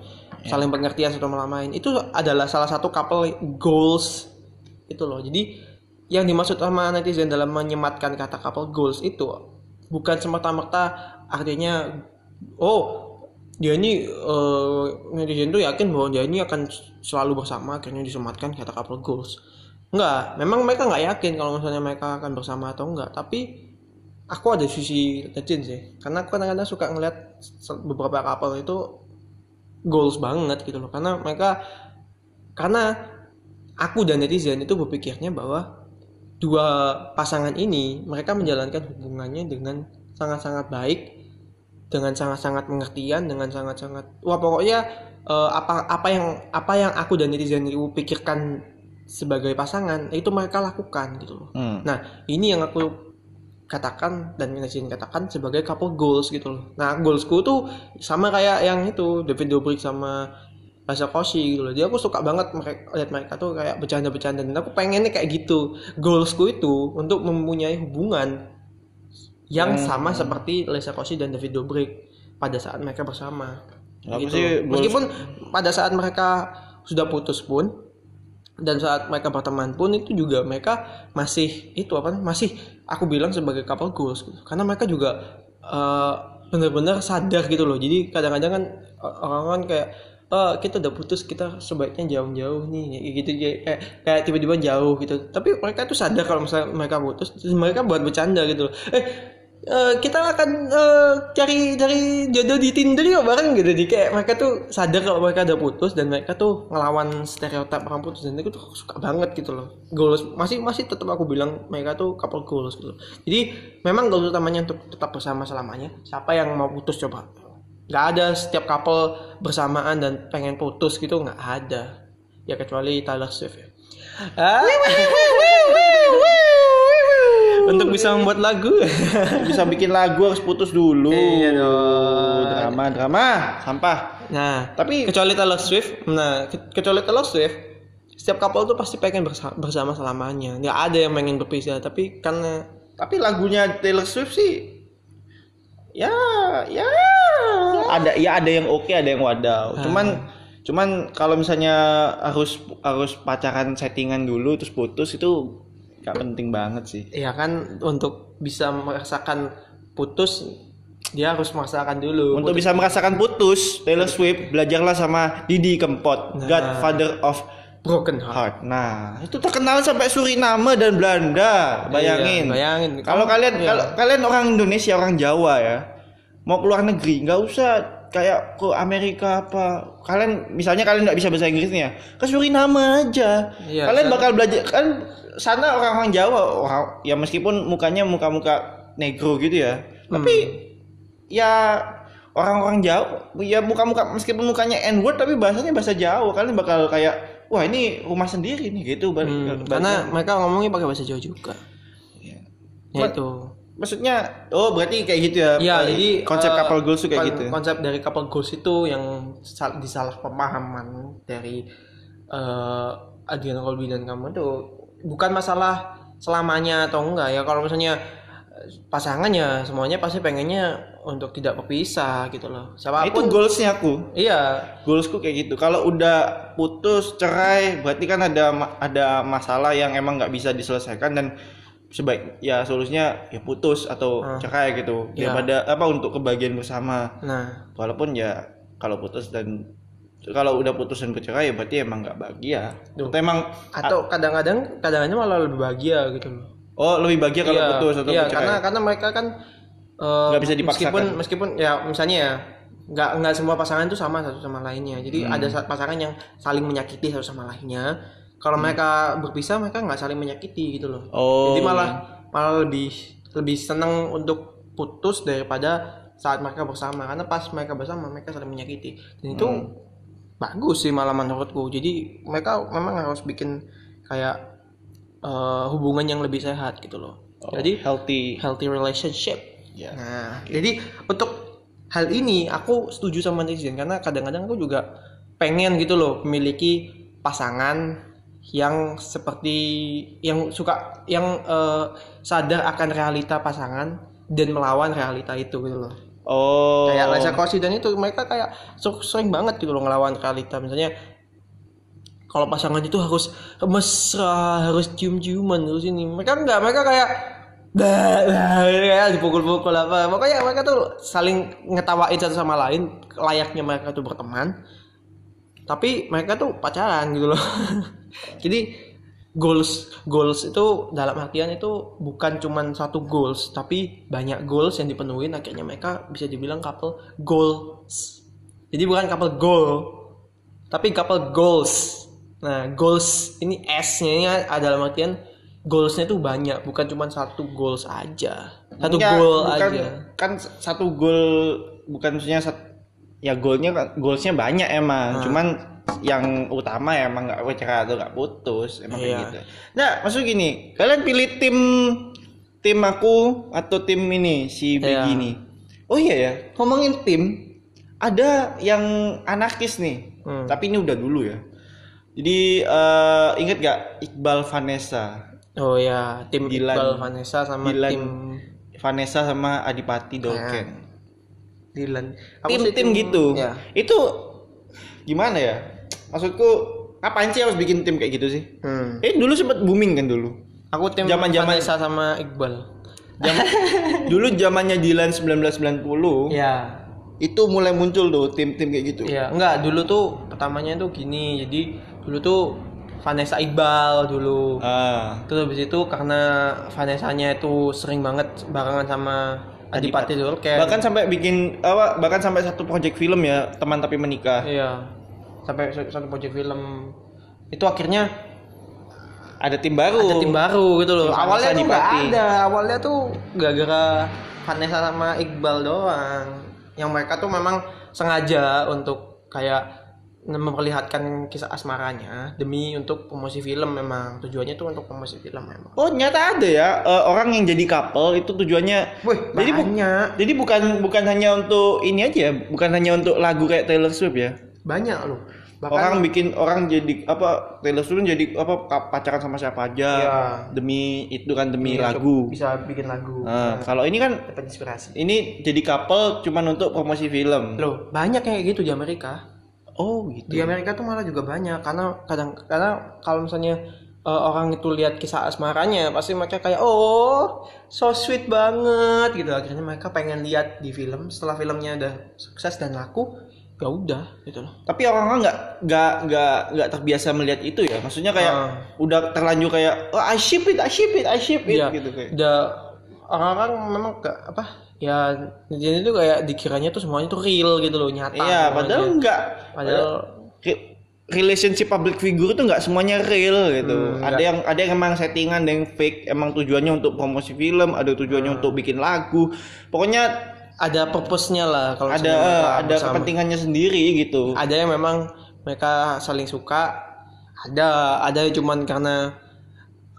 saling pengertian satu sama lain. Itu adalah salah satu couple goals itu loh. Jadi yang dimaksud sama netizen dalam menyematkan kata couple goals itu bukan semata-merta artinya oh dia ini eh, netizen tuh yakin bahwa dia ini akan selalu bersama akhirnya disematkan kata couple goals enggak memang mereka nggak yakin kalau misalnya mereka akan bersama atau enggak tapi aku ada sisi legend sih. Karena aku kadang-kadang suka ngeliat beberapa couple itu goals banget gitu loh. Karena mereka karena aku dan netizen itu berpikirnya bahwa dua pasangan ini mereka menjalankan hubungannya dengan sangat-sangat baik dengan sangat-sangat pengertian dengan sangat-sangat wah pokoknya eh, apa apa yang apa yang aku dan netizen itu pikirkan sebagai pasangan itu mereka lakukan gitu loh Hmm. Nah, ini yang aku katakan dan netizen katakan sebagai couple goals gitu loh. Nah, goalsku tuh sama kayak yang itu David Dobrik sama Rasa Koshi gitu loh. Dia aku suka banget mereka lihat mereka tuh kayak bercanda-bercanda dan aku pengennya kayak gitu. Goalsku itu untuk mempunyai hubungan yang Hmm. sama seperti Lesa Koshi dan David Dobrik pada saat mereka bersama. Gitu. sih Meskipun pada saat mereka sudah putus pun dan saat mereka berteman pun itu juga mereka masih itu apa masih aku bilang sebagai couple goals gitu. karena mereka juga eh, benar-benar sadar gitu loh. Jadi kadang-kadang kan eh, orang kan kayak "Eh, kita udah putus kita sebaiknya jauh-jauh nih. Gitu kayak kayak tiba-tiba jauh gitu. Tapi mereka tuh sadar kalau misalnya mereka putus mereka buat bercanda gitu loh. Eh eh, kita akan eh, cari cari jodoh di Tinder yuk bareng gitu. Di kayak mereka tuh sadar kalau mereka udah putus dan mereka tuh ngelawan stereotip orang putus. Dan itu tuh suka banget gitu loh. Goals masih masih tetap aku bilang mereka tuh couple goals gitu jadi memang goals utamanya untuk tetap bersama selamanya. Siapa yang mau putus coba? Nggak ada. Setiap couple bersamaan dan pengen putus gitu nggak ada. Ya kecuali Taylor Swift ya. Ah. Untuk bisa membuat lagu [laughs] bisa bikin lagu harus putus dulu. Iya dong. Drama, drama, sampah. Nah, Tapi kecuali Taylor Swift, nah ke- kecuali Taylor Swift, setiap couple tuh pasti pengen bersa- bersama selamanya. Nggak ada yang pengen berpisah, tapi karena tapi lagunya Taylor Swift sih ya ya ada ya ada yang oke ada yang wadaw Ah. cuman cuman kalau misalnya harus harus pacaran settingan dulu terus putus itu gak penting banget sih ya kan untuk bisa merasakan putus dia harus merasakan dulu. untuk bisa merasakan putus Taylor Swift belajarlah sama Didi Kempot Nah. Godfather of broken heart. Heart nah itu terkenal sampai Suriname dan Belanda bayangin Iya, bayangin. Kalau kalian Iya. kalau kalian orang Indonesia orang Jawa ya mau keluar negeri nggak usah kayak ke Amerika apa kalian misalnya kalian nggak bisa bahasa Inggris nih ya ke Suriname aja Iya, kalian kan- bakal belajar kan sana orang-orang Jawa orang ya meskipun mukanya muka-muka negro gitu ya Hmm. tapi ya orang-orang Jawa ya muka-muka meskipun mukanya N word tapi bahasanya bahasa Jawa kalian bakal kayak wah ini rumah sendiri nih gitu Hmm, bahasa- karena mereka ngomongnya pakai bahasa Jawa juga. Iya. Ya Ma- itu. Maksudnya, oh berarti kayak gitu ya? Iya, Eh, jadi konsep eh, couple goals tuh kayak kon- gitu. ya? Konsep dari couple goals itu yang sal- disalah pemahaman dari eh Adrian Colby dan kamu itu bukan masalah selamanya atau enggak ya kalau misalnya eh, pasangannya semuanya pasti pengennya untuk tidak berpisah gitu loh. Nah, itu goalsnya aku. iya Goalsku kayak gitu. Kalau udah putus, cerai, berarti kan ada ada masalah yang emang nggak bisa diselesaikan dan sebaik ya solusinya ya putus atau Ah. cerai gitu. Iya. Daripada apa untuk kebahagiaan bersama. nah Walaupun ya kalau putus dan kalau udah putus dan bercerai ya berarti emang nggak bahagia. Tuh. Atau emang atau kadang-kadang kadang-kadang malah lebih bahagia gitu oh lebih bahagia kalau Iya, putus atau iya, bercerai. karena karena mereka kan eh, Nggak bisa dipaksakan. meskipun meskipun ya misalnya ya nggak nggak semua pasangan itu sama satu sama lainnya jadi Hmm. ada sa- pasangan yang saling menyakiti satu sama lainnya kalau mereka berpisah mereka nggak saling menyakiti gitu loh Hmm. Oh. jadi malah malah lebih lebih senang untuk putus daripada saat mereka bersama karena pas mereka bersama mereka saling menyakiti dan itu Hmm. bagus sih malah menurutku jadi mereka memang harus bikin kayak eh, hubungan yang lebih sehat gitu loh Oh, jadi healthy. healthy relationship Ya. nah jadi untuk hal ini aku setuju sama netizen karena kadang-kadang aku juga pengen gitu loh memiliki pasangan yang seperti yang suka yang eh, sadar akan realita pasangan dan melawan realita itu gitu loh. Oh. kayak Lesa Kosi dan itu mereka kayak ser- sering banget gitu loh ngelawan realita. Misalnya kalau pasangan itu harus mesra harus cium-ciuman terus ini. Mereka enggak mereka kayak bah, [laughs] dipukul-pukul apa. Pokoknya mereka tuh saling ngetawain satu sama lain layaknya mereka tuh berteman tapi mereka tuh pacaran gitu loh. [laughs] Jadi goals goals itu dalam artian itu bukan cuman satu goals tapi banyak goals yang dipenuhin. Akhirnya mereka bisa dibilang couple goals. Jadi bukan couple goal tapi couple goals. Nah goals ini S nya ini ada dalam artian goalsnya tuh banyak bukan cuma satu goals aja. Satu Enggak, goal bukan, aja. kan satu gol bukan maksudnya sat- ya golnya kan- goalsnya banyak emang Ah. cuman yang utama ya emang nggak pecah atau nggak putus emang kayak Iya. gitu nah maksud gini kalian pilih tim tim aku atau tim ini si Iya. begini oh iya ya ngomongin tim ada yang anarkis nih Hmm. tapi ini udah dulu ya jadi eh, inget gak Iqbal Vanessa oh ya tim Dilan. Iqbal Vanessa sama Dilan. tim Vanessa sama Adipati Dolken Dilan Aku tim sih tim gitu. ya. Itu gimana ya? Maksudku kapan sih harus bikin tim kayak gitu sih? Hmm. eh dulu sempat booming kan dulu? Aku tim Zaman-zaman- Vanessa sama Iqbal. Jam- [laughs] dulu zamannya Dilan 1990 ya. itu mulai muncul tuh tim-tim kayak gitu. Iya, enggak dulu tuh pertamanya tuh gini. Jadi dulu tuh Vanessa Iqbal dulu. ah. Terus habis itu karena Vanessa-nya itu sering banget barengan sama Adipati Dolken. bahkan sampai bikin apa bahkan sampai satu project film ya teman tapi menikah iya. Sampai satu project film itu akhirnya ada tim baru ada tim baru gitu loh. Awalnya tuh nggak ada. Awalnya tuh gara-gara Vanessa sama Iqbal doang. Yang mereka tuh memang sengaja untuk kayak memperlihatkan kisah asmaranya demi untuk promosi film memang tujuannya tuh untuk promosi film memang. oh ternyata ada ya eh, orang yang jadi couple itu tujuannya Wih, Jadi bu- banyak, jadi bukan bukan hanya untuk ini aja ya, bukan hanya untuk lagu kayak Taylor Swift ya banyak loh. Bahkan orang bikin orang jadi apa Taylor Swift jadi apa pacaran sama siapa aja Iya. demi itu kan demi Iya, lagu bisa bikin lagu. nah, kalau ini kan dapat inspirasi. ini jadi couple cuman untuk promosi film Loh, banyak kayak gitu di Amerika. Oh gitu Di Amerika tuh malah juga banyak karena kadang karena kalau misalnya eh, orang itu lihat kisah asmaranya pasti mereka kayak oh so sweet banget gitu. Akhirnya mereka pengen lihat di film setelah filmnya udah sukses dan laku ya udah gitu loh. Tapi orang-orang nggak nggak nggak nggak terbiasa melihat itu ya? Maksudnya kayak Ah. udah terlanjur kayak oh I ship it I ship it I ship it Iya, gitu kayak. Udah orang-orang memang gak apa ya netizen itu kayak dikiranya tuh semuanya tuh real gitu loh nyata iya padahal enggak padahal Re- relationship public figure itu nggak semuanya real gitu. Hmm, ada yang ada yang emang settingan, ada yang fake, emang tujuannya untuk promosi film, ada tujuannya Hmm. untuk bikin lagu. Pokoknya ada purpose-nya lah kalau ada mereka ada bersama. kepentingannya sendiri gitu. ada yang memang mereka saling suka ada ada yang cuman karena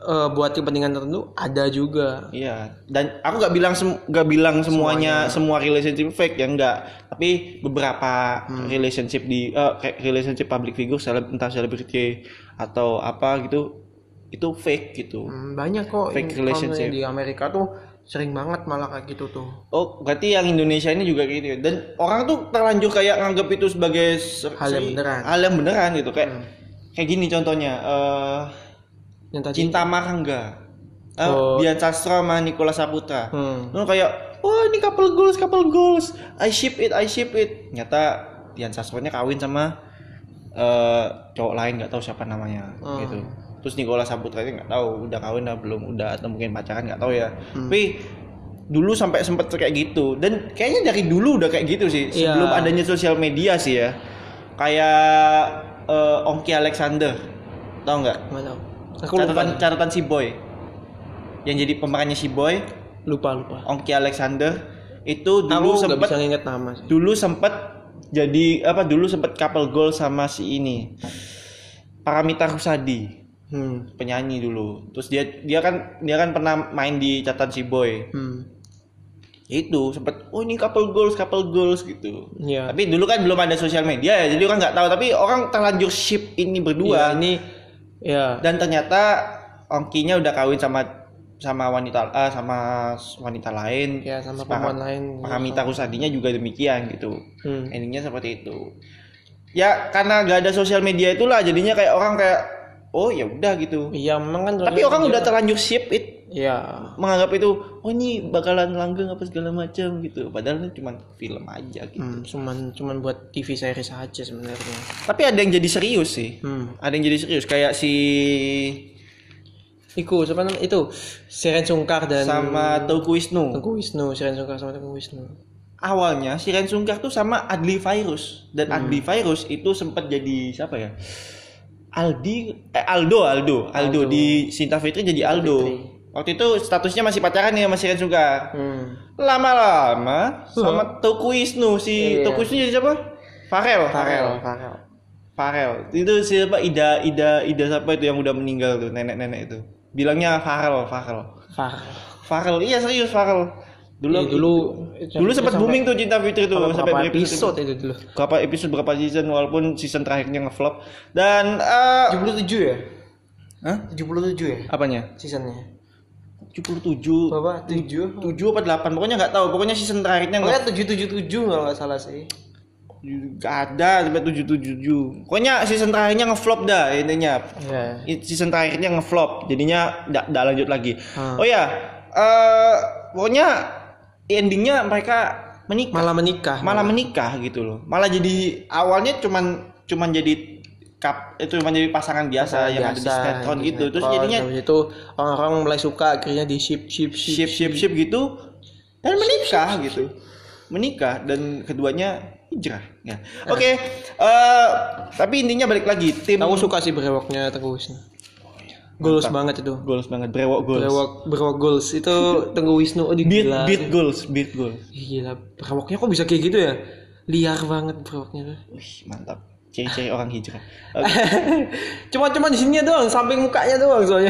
eh, buat kepentingan tertentu ada juga Iya. Dan aku nggak bilang sem- nggak bilang semuanya, semua relationship fake ya enggak. Tapi beberapa Hmm. relationship di eh, kayak relationship public figure, seleb, entah selebriti atau apa gitu, itu fake gitu. Hmm, banyak kok Fake relationship. di Amerika tuh sering banget malah kayak gitu tuh Oh, berarti yang Indonesia ini juga gitu. ya? Dan orang tuh terlanjur kayak nganggap itu sebagai se- Hal yang beneran. Hal yang beneran gitu. Kayak Hmm. kayak gini contohnya eh yang tadi Cinta Marangga. Eh, Oh. Dian Sastro sama Nicola Saputra. hmm. Lu kayak, wah ini couple goals, couple goals. I ship it, I ship it. Nyata Dian Sastronya kawin sama eh cowok lain nggak tahu siapa namanya Hmm. gitu. Terus Nicola Saputra nggak tahu udah kawin atau belum, udah atau mungkin pacaran nggak tahu ya. Hmm. Tapi dulu sampai sempet kayak gitu dan kayaknya dari dulu udah kayak gitu sih Iya. sebelum adanya sosial media sih ya. Kayak eh, Ongki Alexander, tau nggak? Aku lupa. Catatan catatan si Boy. Yang jadi pemerannya si Boy. Lupa lupa. Ongki Alexander. Itu aku dulu nggak sempat bisa nginget nama sih. dulu sempat jadi apa dulu sempat couple goal sama si ini. Paramita Rusadi hmm. penyanyi dulu. Terus dia dia kan dia kan pernah main di catatan si boy. Hmm. itu sempat oh ini couple goals couple goals gitu. Iya. tapi dulu kan belum ada sosial media ya jadi orang nggak tahu. Tapi orang terlanjur ship ini berdua. Ini ya dan ternyata Ongkinya udah kawin sama sama wanita eh, sama wanita lain. Ya sama perempuan lain. Paramita Rusadinya juga demikian gitu. Hmm. endingnya seperti itu. Ya karena gak ada sosial media itulah jadinya kayak orang kayak oh ya udah gitu. Iya memang kan tapi orang udah terlanjur ship it ya menganggap itu oh ini bakalan langgeng apa segala macam gitu. Padahal itu cuma film aja gitu. Hmm, cuman cuman buat TV series aja sebenarnya. Tapi ada yang jadi serius sih. Hmm. ada yang jadi serius kayak si Iku siapa namanya? Itu Siren Sungkar dan sama Teuku Wisnu. Tengku Wisnu, Siren Sungkar sama Tengku Wisnu. Awalnya Siren Sungkar tuh sama Adli Virus dan Adli Virus itu sempat jadi siapa ya? Aldi eh, Aldo Aldo. Aldo di Sinta Fitri jadi Aldo. Waktu itu statusnya masih pacaran ya sama Siren Sungkar. Hmm. Lama-lama sama Teuku Wisnu si Iya. Teuku Wisnu jadi siapa? Farel, Farel. Farel. Farel. Itu siapa Ida Ida Ida siapa itu yang udah meninggal tuh nenek-nenek itu. Bilangnya Farel, Farel. Farel. Farel. Iya serius Farel. Dulu Iya, dulu dulu sempat booming tuh Cinta Fitri tuh sampai berapa episode. episode itu dulu? Berapa episode berapa season walaupun season terakhirnya ngeflop. Dan eh 77 ya? Hah? 77 ya Apanya? seasonnya? 77 Berapa? 7? 7 apa 8 pokoknya nggak tahu pokoknya season terakhirnya nge Pokoknya 777 kalau nggak salah sih. nggak ada sampai 777 pokoknya season terakhirnya ngeflop dah intinya Iya. It- season terakhirnya ngeflop jadinya nggak lanjut lagi Hmm. oh ya eh pokoknya endingnya mereka menikah Malah menikah. malah menikah gitu loh malah jadi awalnya cuman cuman jadi kap itu cuma jadi pasangan biasa yang ada di sinetron di gitu terus jadinya itu orang-orang mulai suka akhirnya di ship ship ship ship ship gitu. Dan menikah gitu. menikah dan keduanya hijrah ya. Oke eh, tapi intinya balik lagi tim Aku suka sih brewoknya Tengku Wisnu. Goals banget itu. goals banget brewok goals. Brewok brewok goals. Itu Tengku Wisnu oh di beat gila. beat goals beat goals. Gila, brewoknya kok bisa kayak gitu ya? Liar banget brewoknya. Tuh. Wih, mantap ciri-ciri orang hijrah [laughs] Oke, cuma cuma di sini doang, samping mukanya doang soalnya.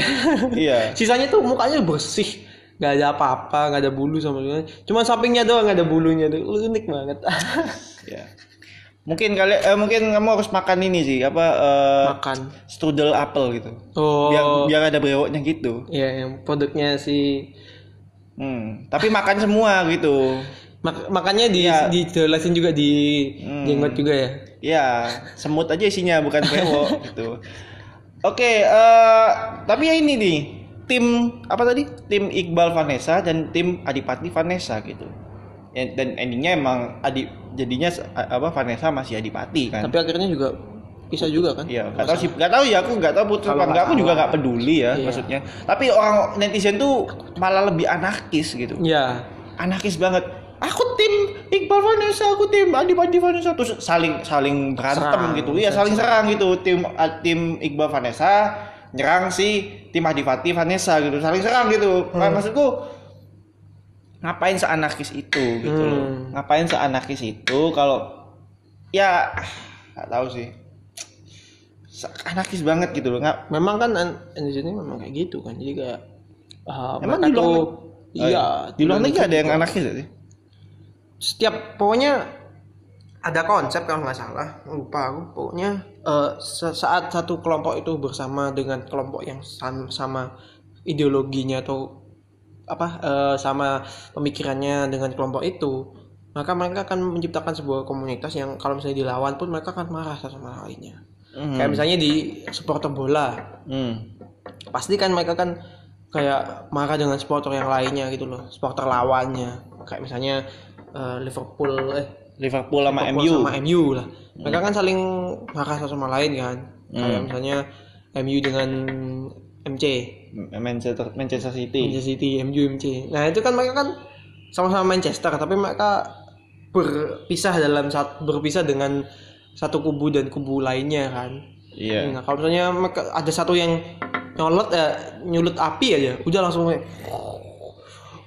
iya [laughs] Sisanya tuh mukanya bersih, nggak ada apa-apa, nggak ada bulu sama sekali. Cuma sampingnya doang nggak ada bulunya tuh, unik banget. [laughs] ya mungkin kali eh, mungkin kamu harus makan ini sih apa eh, Makan. strudel apel gitu Oh, biar biar ada brewoknya gitu iya yang produknya si hmm. tapi makan semua gitu Mak- makanya di Iya. dijelasin juga di Hmm. jenggot juga ya. Ya, semut aja isinya bukan brewok [laughs] gitu. Oke, eh tapi ya ini nih, tim apa tadi? Tim Iqbal Vanessa dan tim Adipati Vanessa gitu. Ya, dan endingnya emang Adi jadinya apa Vanessa masih Adipati kan. Tapi akhirnya juga bisa juga kan? Iya, nggak tahu sih, nggak tahu ya aku nggak tahu putus apa enggak, aku nggak juga nggak peduli ya Iya. maksudnya. Tapi orang netizen tuh malah lebih anarkis gitu Iya. anarkis banget aku tim Iqbal Vanessa aku tim Adi Adi Vanessa. Terus saling saling berantem Serang, gitu. Iya saling serang gitu. Tim ah, tim Iqbal Vanessa nyerang si tim Adi Fati Vanessa gitu. Saling serang gitu. Nah, maksudku ngapain seanarkis itu gitu loh. Hmm. ngapain seanarkis itu kalau ya nggak tahu sih. Anarkis banget gitu loh. Nggak Memang kan an- Indonesia ini memang kayak gitu kan. Jadi kayak ah, Emang mereka di luar tuh neg- iya, di luar negeri ada yang anarkis sih setiap pokoknya ada konsep kalau nggak salah lupa aku pokoknya eh, se- saat satu kelompok itu bersama dengan kelompok yang sam- sama ideologinya atau apa eh, sama pemikirannya dengan kelompok itu maka mereka akan menciptakan sebuah komunitas yang kalau misalnya dilawan pun mereka akan marah satu sama lainnya Hmm. kayak misalnya di supporter bola Hmm. pasti kan mereka kan kayak marah dengan supporter yang lainnya gitu loh supporter lawannya kayak misalnya eh, Liverpool eh Liverpool sama Liverpool MU sama MU lah. Mereka kan saling marah satu sama lain kan. Kayak Hmm. misalnya MU dengan MC Manchester Manchester City. Manchester City MU MC nah itu kan mereka kan sama-sama Manchester tapi mereka berpisah dalam saat berpisah dengan satu kubu dan kubu lainnya kan. Iya. Nah, kalau misalnya mereka ada satu yang nyolot ya nyulut api aja, udah langsung kayak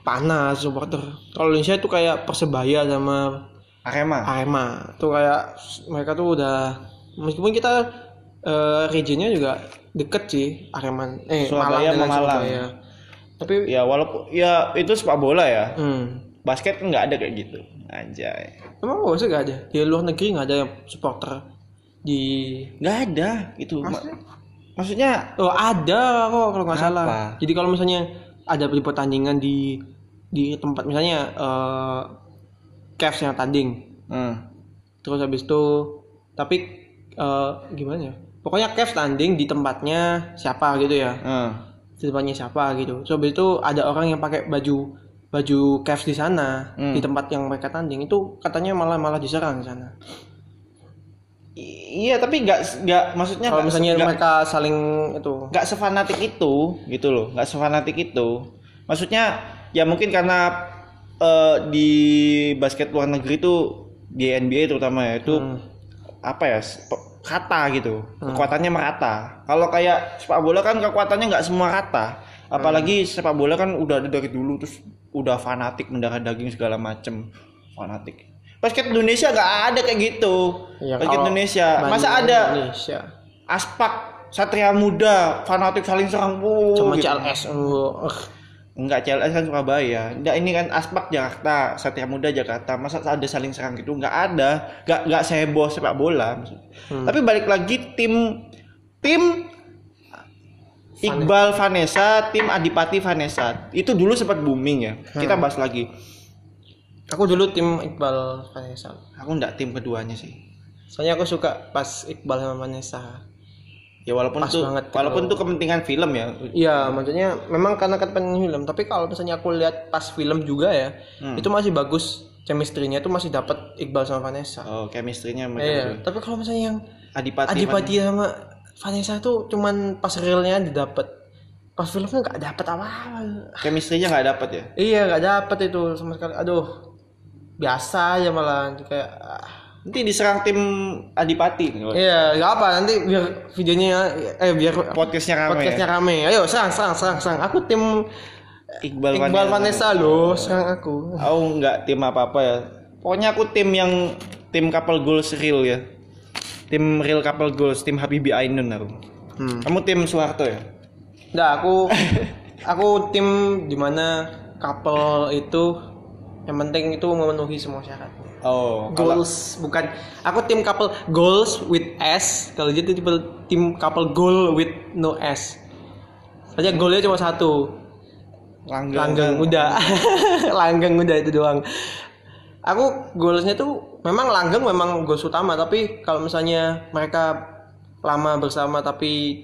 panas supporter. Kalau Indonesia itu kayak persebaya sama Arema. Arema, tuh kayak mereka tuh udah meskipun kita eh, regionnya juga deket sih Arema, eh Surabaya Malang dengan Malang. Surabaya. Tapi Ya walaupun ya itu sepak bola ya. hmm, Basket kan nggak ada kayak gitu. Anjay. emang gak usah gak ada di luar negeri nggak ada yang supporter di Nggak ada. Ma- Maksudnya? Maksudnya Oh ada kok kalau nggak salah. Jadi kalau misalnya ada di pertandingan di di tempat misalnya eh Cavs yang tanding, hmm. terus habis itu tapi eh, gimana ya? Pokoknya Cavs tanding di tempatnya siapa gitu ya, hmm. di tempatnya siapa gitu. Terus habis itu ada orang yang pakai baju baju Cavs di sana Hmm. di tempat yang mereka tanding itu katanya malah malah diserang di sana. I- iya tapi nggak nggak maksudnya kalau misalnya nggak- mereka saling itu nggak sefanatik itu gitu loh nggak sefanatik itu maksudnya ya mungkin karena eh, di basket luar negeri itu di NBA terutama ya itu Hmm. apa ya rata gitu. Kekuatannya merata. Kalau kayak sepak bola kan kekuatannya nggak semua rata. Apalagi sepak bola kan udah ada dari dulu terus udah fanatik mendarah daging segala macem. Fanatik. Basket Indonesia nggak ada kayak gitu. Ya, basket Indonesia. Masa ada Indonesia. Aspak Satria Muda fanatik saling serang. Wow, cuma gitu. CLS oh, ugh. Enggak CLS kan Surabaya. Enggak ini kan aspak Jakarta Satria Muda Jakarta. Masa ada saling serang gitu? Enggak ada. Enggak enggak seheboh sepak bola. Hmm. tapi balik lagi tim tim Iqbal Vanessa tim Adipati Vanessa. Itu dulu sempat booming ya. Hmm. kita bahas lagi. Aku dulu tim Iqbal Vanessa. Aku enggak tim keduanya sih. Soalnya aku suka pas Iqbal sama Vanessa ya walaupun Pas tuh banget gitu. walaupun tuh kepentingan film ya Iya, maksudnya memang karena kepentingan film. Tapi kalau misalnya aku lihat pas film juga ya, Hmm. itu masih bagus. Chemistry-nya tuh masih dapat Iqbal sama Vanessa. oh chemistry-nya mereka Iya. Tapi kalau misalnya yang Adipati, Adipati sama Vanessa tuh cuman pas realnya didapat. Pas filmnya nggak dapat apa-apa. chemistry-nya nggak dapet ya Iya, nggak dapat itu sama sekali. Aduh, biasa aja malah kayak. ah. Nanti diserang tim Adipati Iya, nggak apa. Nanti biar videonya, eh biar podcastnya rame podcastnya ya? rame. Ayo, serang, serang, serang, serang. Aku tim Iqbal, Iqbal Vanessa loh, serang aku. Aku nggak tim apa-apa ya. Pokoknya aku tim yang tim couple goals real ya. Tim real couple goals, tim Habibi Ainun aku. Hmm. Kamu tim Soeharto ya? Nggak, aku [laughs] aku tim di mana couple itu yang penting itu memenuhi semua syarat. Oh, kalau Goals bukan aku tim couple goals with S kalau dia tipe tim couple goal with no S. Aja goalnya cuma satu. langgeng, Langgeng udah. [laughs] langgeng udah itu doang. Aku goalsnya tuh memang langgeng memang goals utama tapi kalau misalnya mereka lama bersama tapi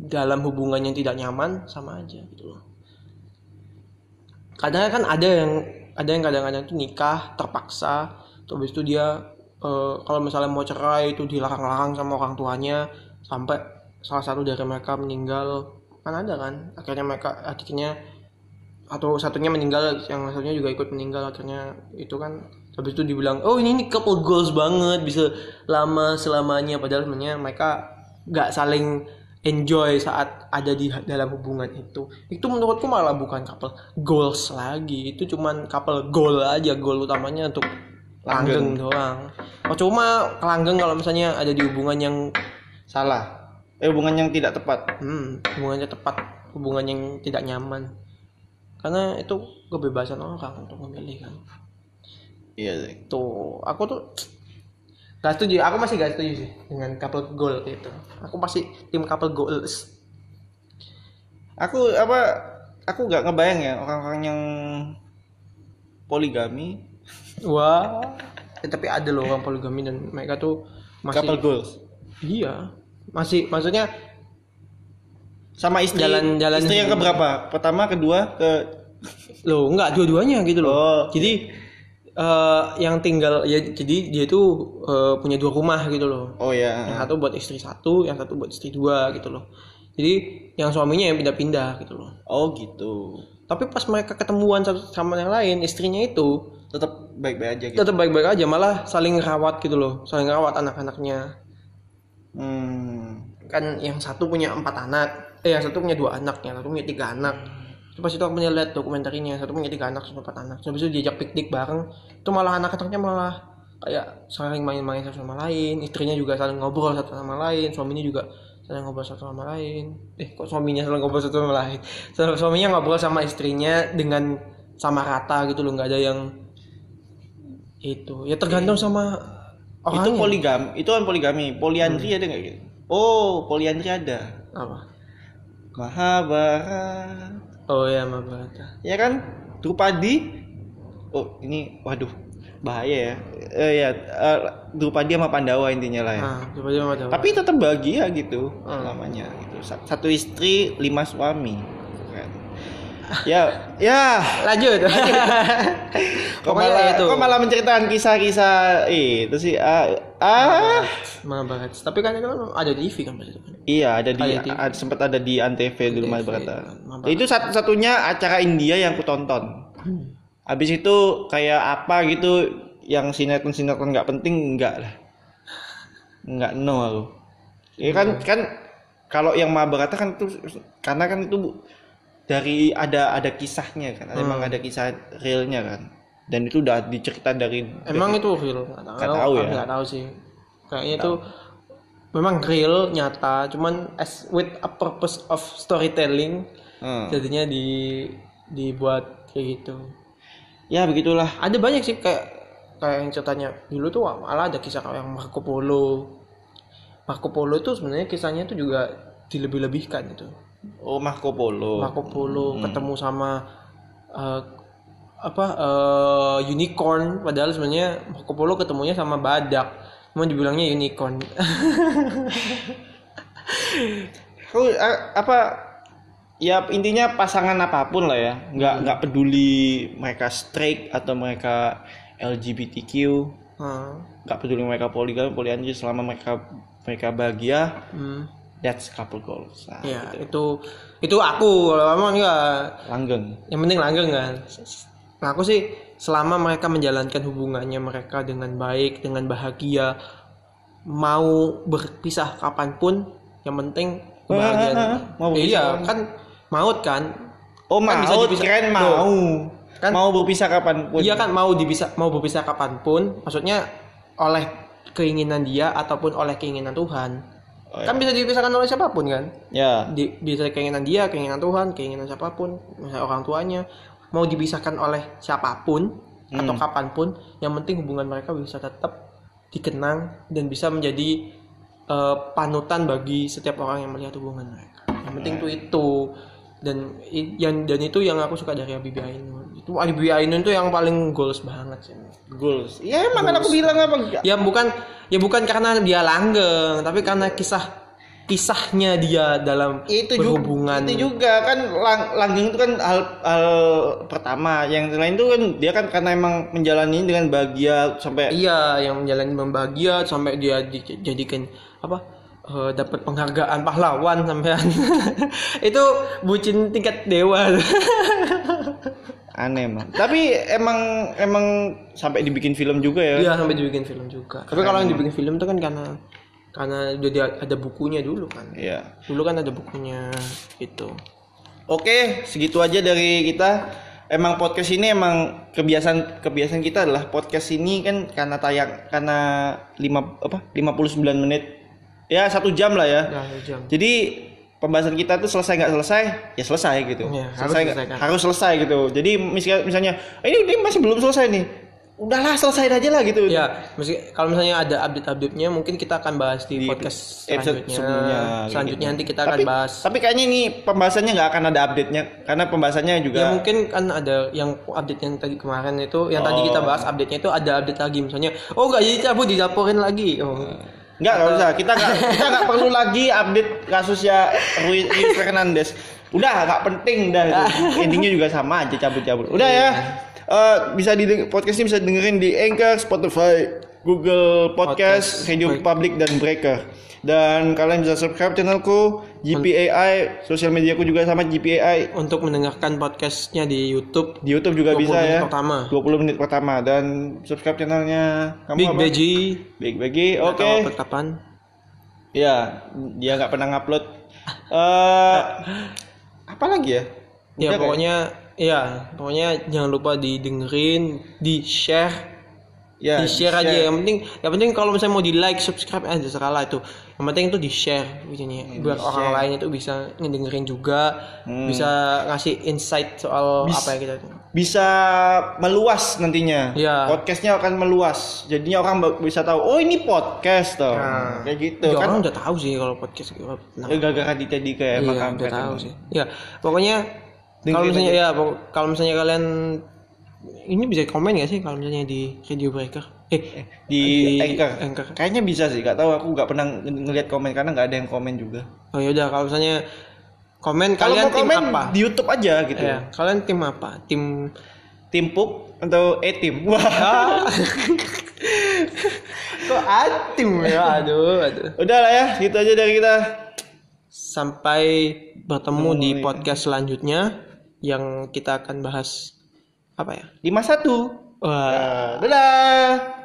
dalam hubungan yang tidak nyaman sama aja gitu loh. Kadang kan ada yang ada yang kadang-kadang tuh nikah terpaksa terus itu dia eh, kalau misalnya mau cerai itu dilarang-larang sama orang tuanya sampai salah satu dari mereka meninggal. Kan ada kan akhirnya mereka akhirnya atau satunya meninggal yang satunya juga ikut meninggal akhirnya itu kan habis itu dibilang oh ini, ini couple goals banget bisa lama selamanya. Padahal sebenarnya mereka nggak saling enjoy saat ada di dalam hubungan itu itu menurutku malah bukan couple goals lagi. Itu cuman couple goal aja goal utamanya untuk langgeng doang. Oh cuma langgeng kalau misalnya ada di hubungan yang salah. Eh hubungan yang tidak tepat. hmm, hubungannya tepat hubungan yang tidak nyaman. Karena itu kebebasan orang untuk memilih kan. Iya tuh aku tuh gak setuju aku masih gak setuju sih dengan couple goal itu aku pasti tim couple goals Aku apa? Aku nggak ngebayang ya orang-orang yang poligami, wah eh, tapi ada loh orang poligami dan mereka tuh masih couple goals. iya masih maksudnya Sama istri. Jalan-jalan istri yang keberapa? Pertama, kedua, ke loh enggak dua-duanya gitu loh Oh. jadi eh, yang tinggal ya jadi dia tuh eh, punya dua rumah gitu loh Oh yang ya. satu buat istri satu yang satu buat istri dua gitu loh jadi yang suaminya yang pindah-pindah gitu loh Oh gitu. tapi pas mereka ketemuan satu sama yang lain istrinya itu Tetap baik-baik aja gitu. tetap baik-baik aja malah saling rawat gitu loh saling rawat anak-anaknya Hmm. kan yang satu punya empat anak eh yang satu punya dua anak yang satu punya tiga anak Terus pas itu aku punya lihat dokumentarinya yang satu punya tiga anak sama empat anak. Terus itu diajak piknik bareng. Itu malah anak-anaknya malah kayak saling main-main satu sama lain. Istrinya juga saling ngobrol satu sama lain. Suaminya juga saling ngobrol satu sama lain. Eh kok suaminya saling ngobrol satu sama lain? Su- suaminya ngobrol sama istrinya dengan sama rata gitu loh nggak ada yang itu. Ya tergantung sama Itu orangnya. poligami, itu kan poligami. Poliandri ada nggak gitu? Oh, poliandri ada. apa? Mahabharata. Oh ya Mahabharata Ya kan? Drupadi. Oh, ini waduh. Bahaya ya. Eh ya, eh, Drupadi sama Pandawa intinya lah ya. ah coba coba Tapi tetap bahagia gitu Hmm. namanya gitu. Sa- Satu istri, lima suami. Ya ya. Lanjut. [laughs] Kok Pokoknya malah itu. kok malah menceritakan kisah-kisah itu sih. Ah, ah. Mahabharata tapi kan itu kan ada di TV kan itu kan? Iya ada di Ada sempat ada di antv dulu Mahabharata Mahabharata. itu satu-satunya acara India yang ku tonton. Hmm. habis itu kayak apa gitu yang sinetron sinetron nggak penting enggak lah. Nggak no aku. Ya kan kan kalau yang Mahabharata kan itu karena kan itu dari ada ada kisahnya kan Hmm. emang ada kisah realnya kan. Dan itu udah dicerita dari emang itu real? Nggak tahu, ya. nggak tahu sih. Kayaknya itu memang real nyata. Cuman as with a purpose of storytelling Hmm. jadinya di dibuat kayak gitu. Ya begitulah. Ada banyak sih kayak kayak yang ceritanya. Dulu tuh malah ada kisah kayak yang Marco Polo. Marco Polo itu sebenarnya kisahnya itu juga dilebih-lebihkan itu oh Marco Polo Marco Polo ketemu sama eh, apa eh, unicorn. Padahal sebenarnya Marco Polo ketemunya sama badak. Cuma dibilangnya unicorn. Aku, [laughs] a- apa ya intinya pasangan apa pun lah ya. Nggak nggak peduli mereka straight atau mereka LGBTQ Hmm. nggak peduli mereka poligami poliandri selama mereka mereka bahagia. Hmm. That's couple goals. Nah, ya itu itu aku. Kalau emang enggak langgeng. yang penting langgeng kan? Nah aku sih selama mereka menjalankan hubungannya mereka dengan baik dengan bahagia mau berpisah kapan pun yang penting kebahagiaan. Mau Eh, iya berpisah kan maut kan? Oh Kan mau bisa dipisah- keren Loh. mau. Kan- mau berpisah kapan pun. Iya kan mau dipisah mau berpisah kapan pun maksudnya oleh keinginan dia ataupun oleh keinginan Tuhan Oh, kan bisa dipisahkan oleh siapa pun kan? Ya. Di, bisa keinginan dia, keinginan Tuhan, keinginan siapa pun, misalnya orang tuanya, mau dipisahkan oleh siapa pun atau kapan pun, yang penting hubungan mereka bisa tetap dikenang dan bisa menjadi eh, panutan bagi setiap orang yang melihat hubungan mereka. Yang penting tuh itu dan yang dan itu yang aku suka dari Habibie Ainun. Itu Habibie Ainun tuh yang paling goals banget sih. goals ya emang kan aku bilang apa Ya bukan ya bukan karena dia langgeng, tapi karena kisah kisahnya dia dalam itu berhubungan juga, itu juga kan lang, langgeng itu kan hal hal pertama yang lain itu kan dia kan karena emang menjalani dengan bahagia sampai Iya, yang menjalani membahagia sampai dia dijadikan apa? Eh, dapat penghargaan pahlawan sampean. [laughs] itu bucin tingkat dewa. aneh emang tapi emang emang sampai dibikin film juga ya Iya, sampai dibikin film juga. Tapi kalau yang dibikin film itu kan karena karena dia- ada bukunya dulu kan. Iya. Dulu kan ada bukunya gitu. Oke, segitu aja dari kita. Emang podcast ini emang kebiasaan kebiasaan kita adalah podcast ini kan karena tayang karena lima apa 59 menit ya satu jam lah ya. Nah, jam. Jadi pembahasan kita tuh selesai nggak selesai ya selesai gitu. Iya, harus selesai harus selesai gitu. Jadi misalnya, misalnya "Eh, ini, ini masih belum selesai nih. Udahlah selesai aja lah gitu. Ya, meski kalau misalnya ada update-update-nya mungkin kita akan bahas di, Di podcast episode selanjutnya. sebelumnya, kayak Selanjutnya gitu. nanti kita tapi, akan bahas. Tapi kayaknya ini pembahasannya nggak akan ada update-nya karena pembahasannya juga Ya mungkin kan ada yang update yang tadi kemarin itu, yang tadi kita bahas update-nya itu ada update lagi misalnya, oh nggak jadi cabut dilaporin lagi. Oh. Nggak, nggak usah. Kita nggak [laughs] kita nggak perlu lagi update kasusnya Rui, Rui Fernandes. Udah nggak penting dah. itu. [laughs] Endingnya juga sama aja cabut-cabut. Udah ya. Eh, bisa di podcast ini bisa dengerin di Anchor, Spotify, Google Podcast, Podcast, Radio. Public dan Breaker. Dan kalian bisa subscribe channelku GPAI, sosial mediaku juga sama GPAI. Untuk mendengarkan podcastnya di YouTube Di YouTube juga 20 bisa menit ya. pertama. 20 menit pertama dan subscribe channelnya kamu Big apa? Beji. Big Beji. Oke. upload kapan? Ya, dia nggak pernah ngupload. Eh, apa lagi ya? Ya Udah kayak- pokoknya ya pokoknya jangan lupa didengerin, di share, ya, di share aja. Yang penting yang penting kalau misalnya mau di like, subscribe aja lah itu. Yang penting itu di share videonya biar orang lain itu bisa ngedengerin juga, bisa ngasih insight soal Bis- apa yang kita Bisa meluas nantinya. Iya. Podcastnya akan meluas. Jadinya orang bisa tahu, oh ini podcast toh. Nah, kayak gitu Ya, kan. orang udah tahu sih kalau podcast gitu. Nah, Ya, gara-gara di tadi kayak iya, makan udah tahu sih. Ya, pokoknya kalau misalnya ya kalau misalnya kalian ini bisa komen gak sih kalau misalnya di Radio Breaker? Eh, di, Anchor. Anchor. Kayaknya bisa sih, gak tahu aku nggak pernah ng- ngelihat komen karena nggak ada yang komen juga. Oh ya udah kalau misalnya komen Kalau kalian mau tim komen apa di YouTube aja gitu. ya kalian tim apa tim Tim pup atau e tim. Wah. [laughs] Ah. kok atim ya aduh aduh Udah lah ya, gitu aja dari kita. sampai bertemu di podcast selanjutnya yang kita akan bahas apa ya Lima satu. wah Dadah.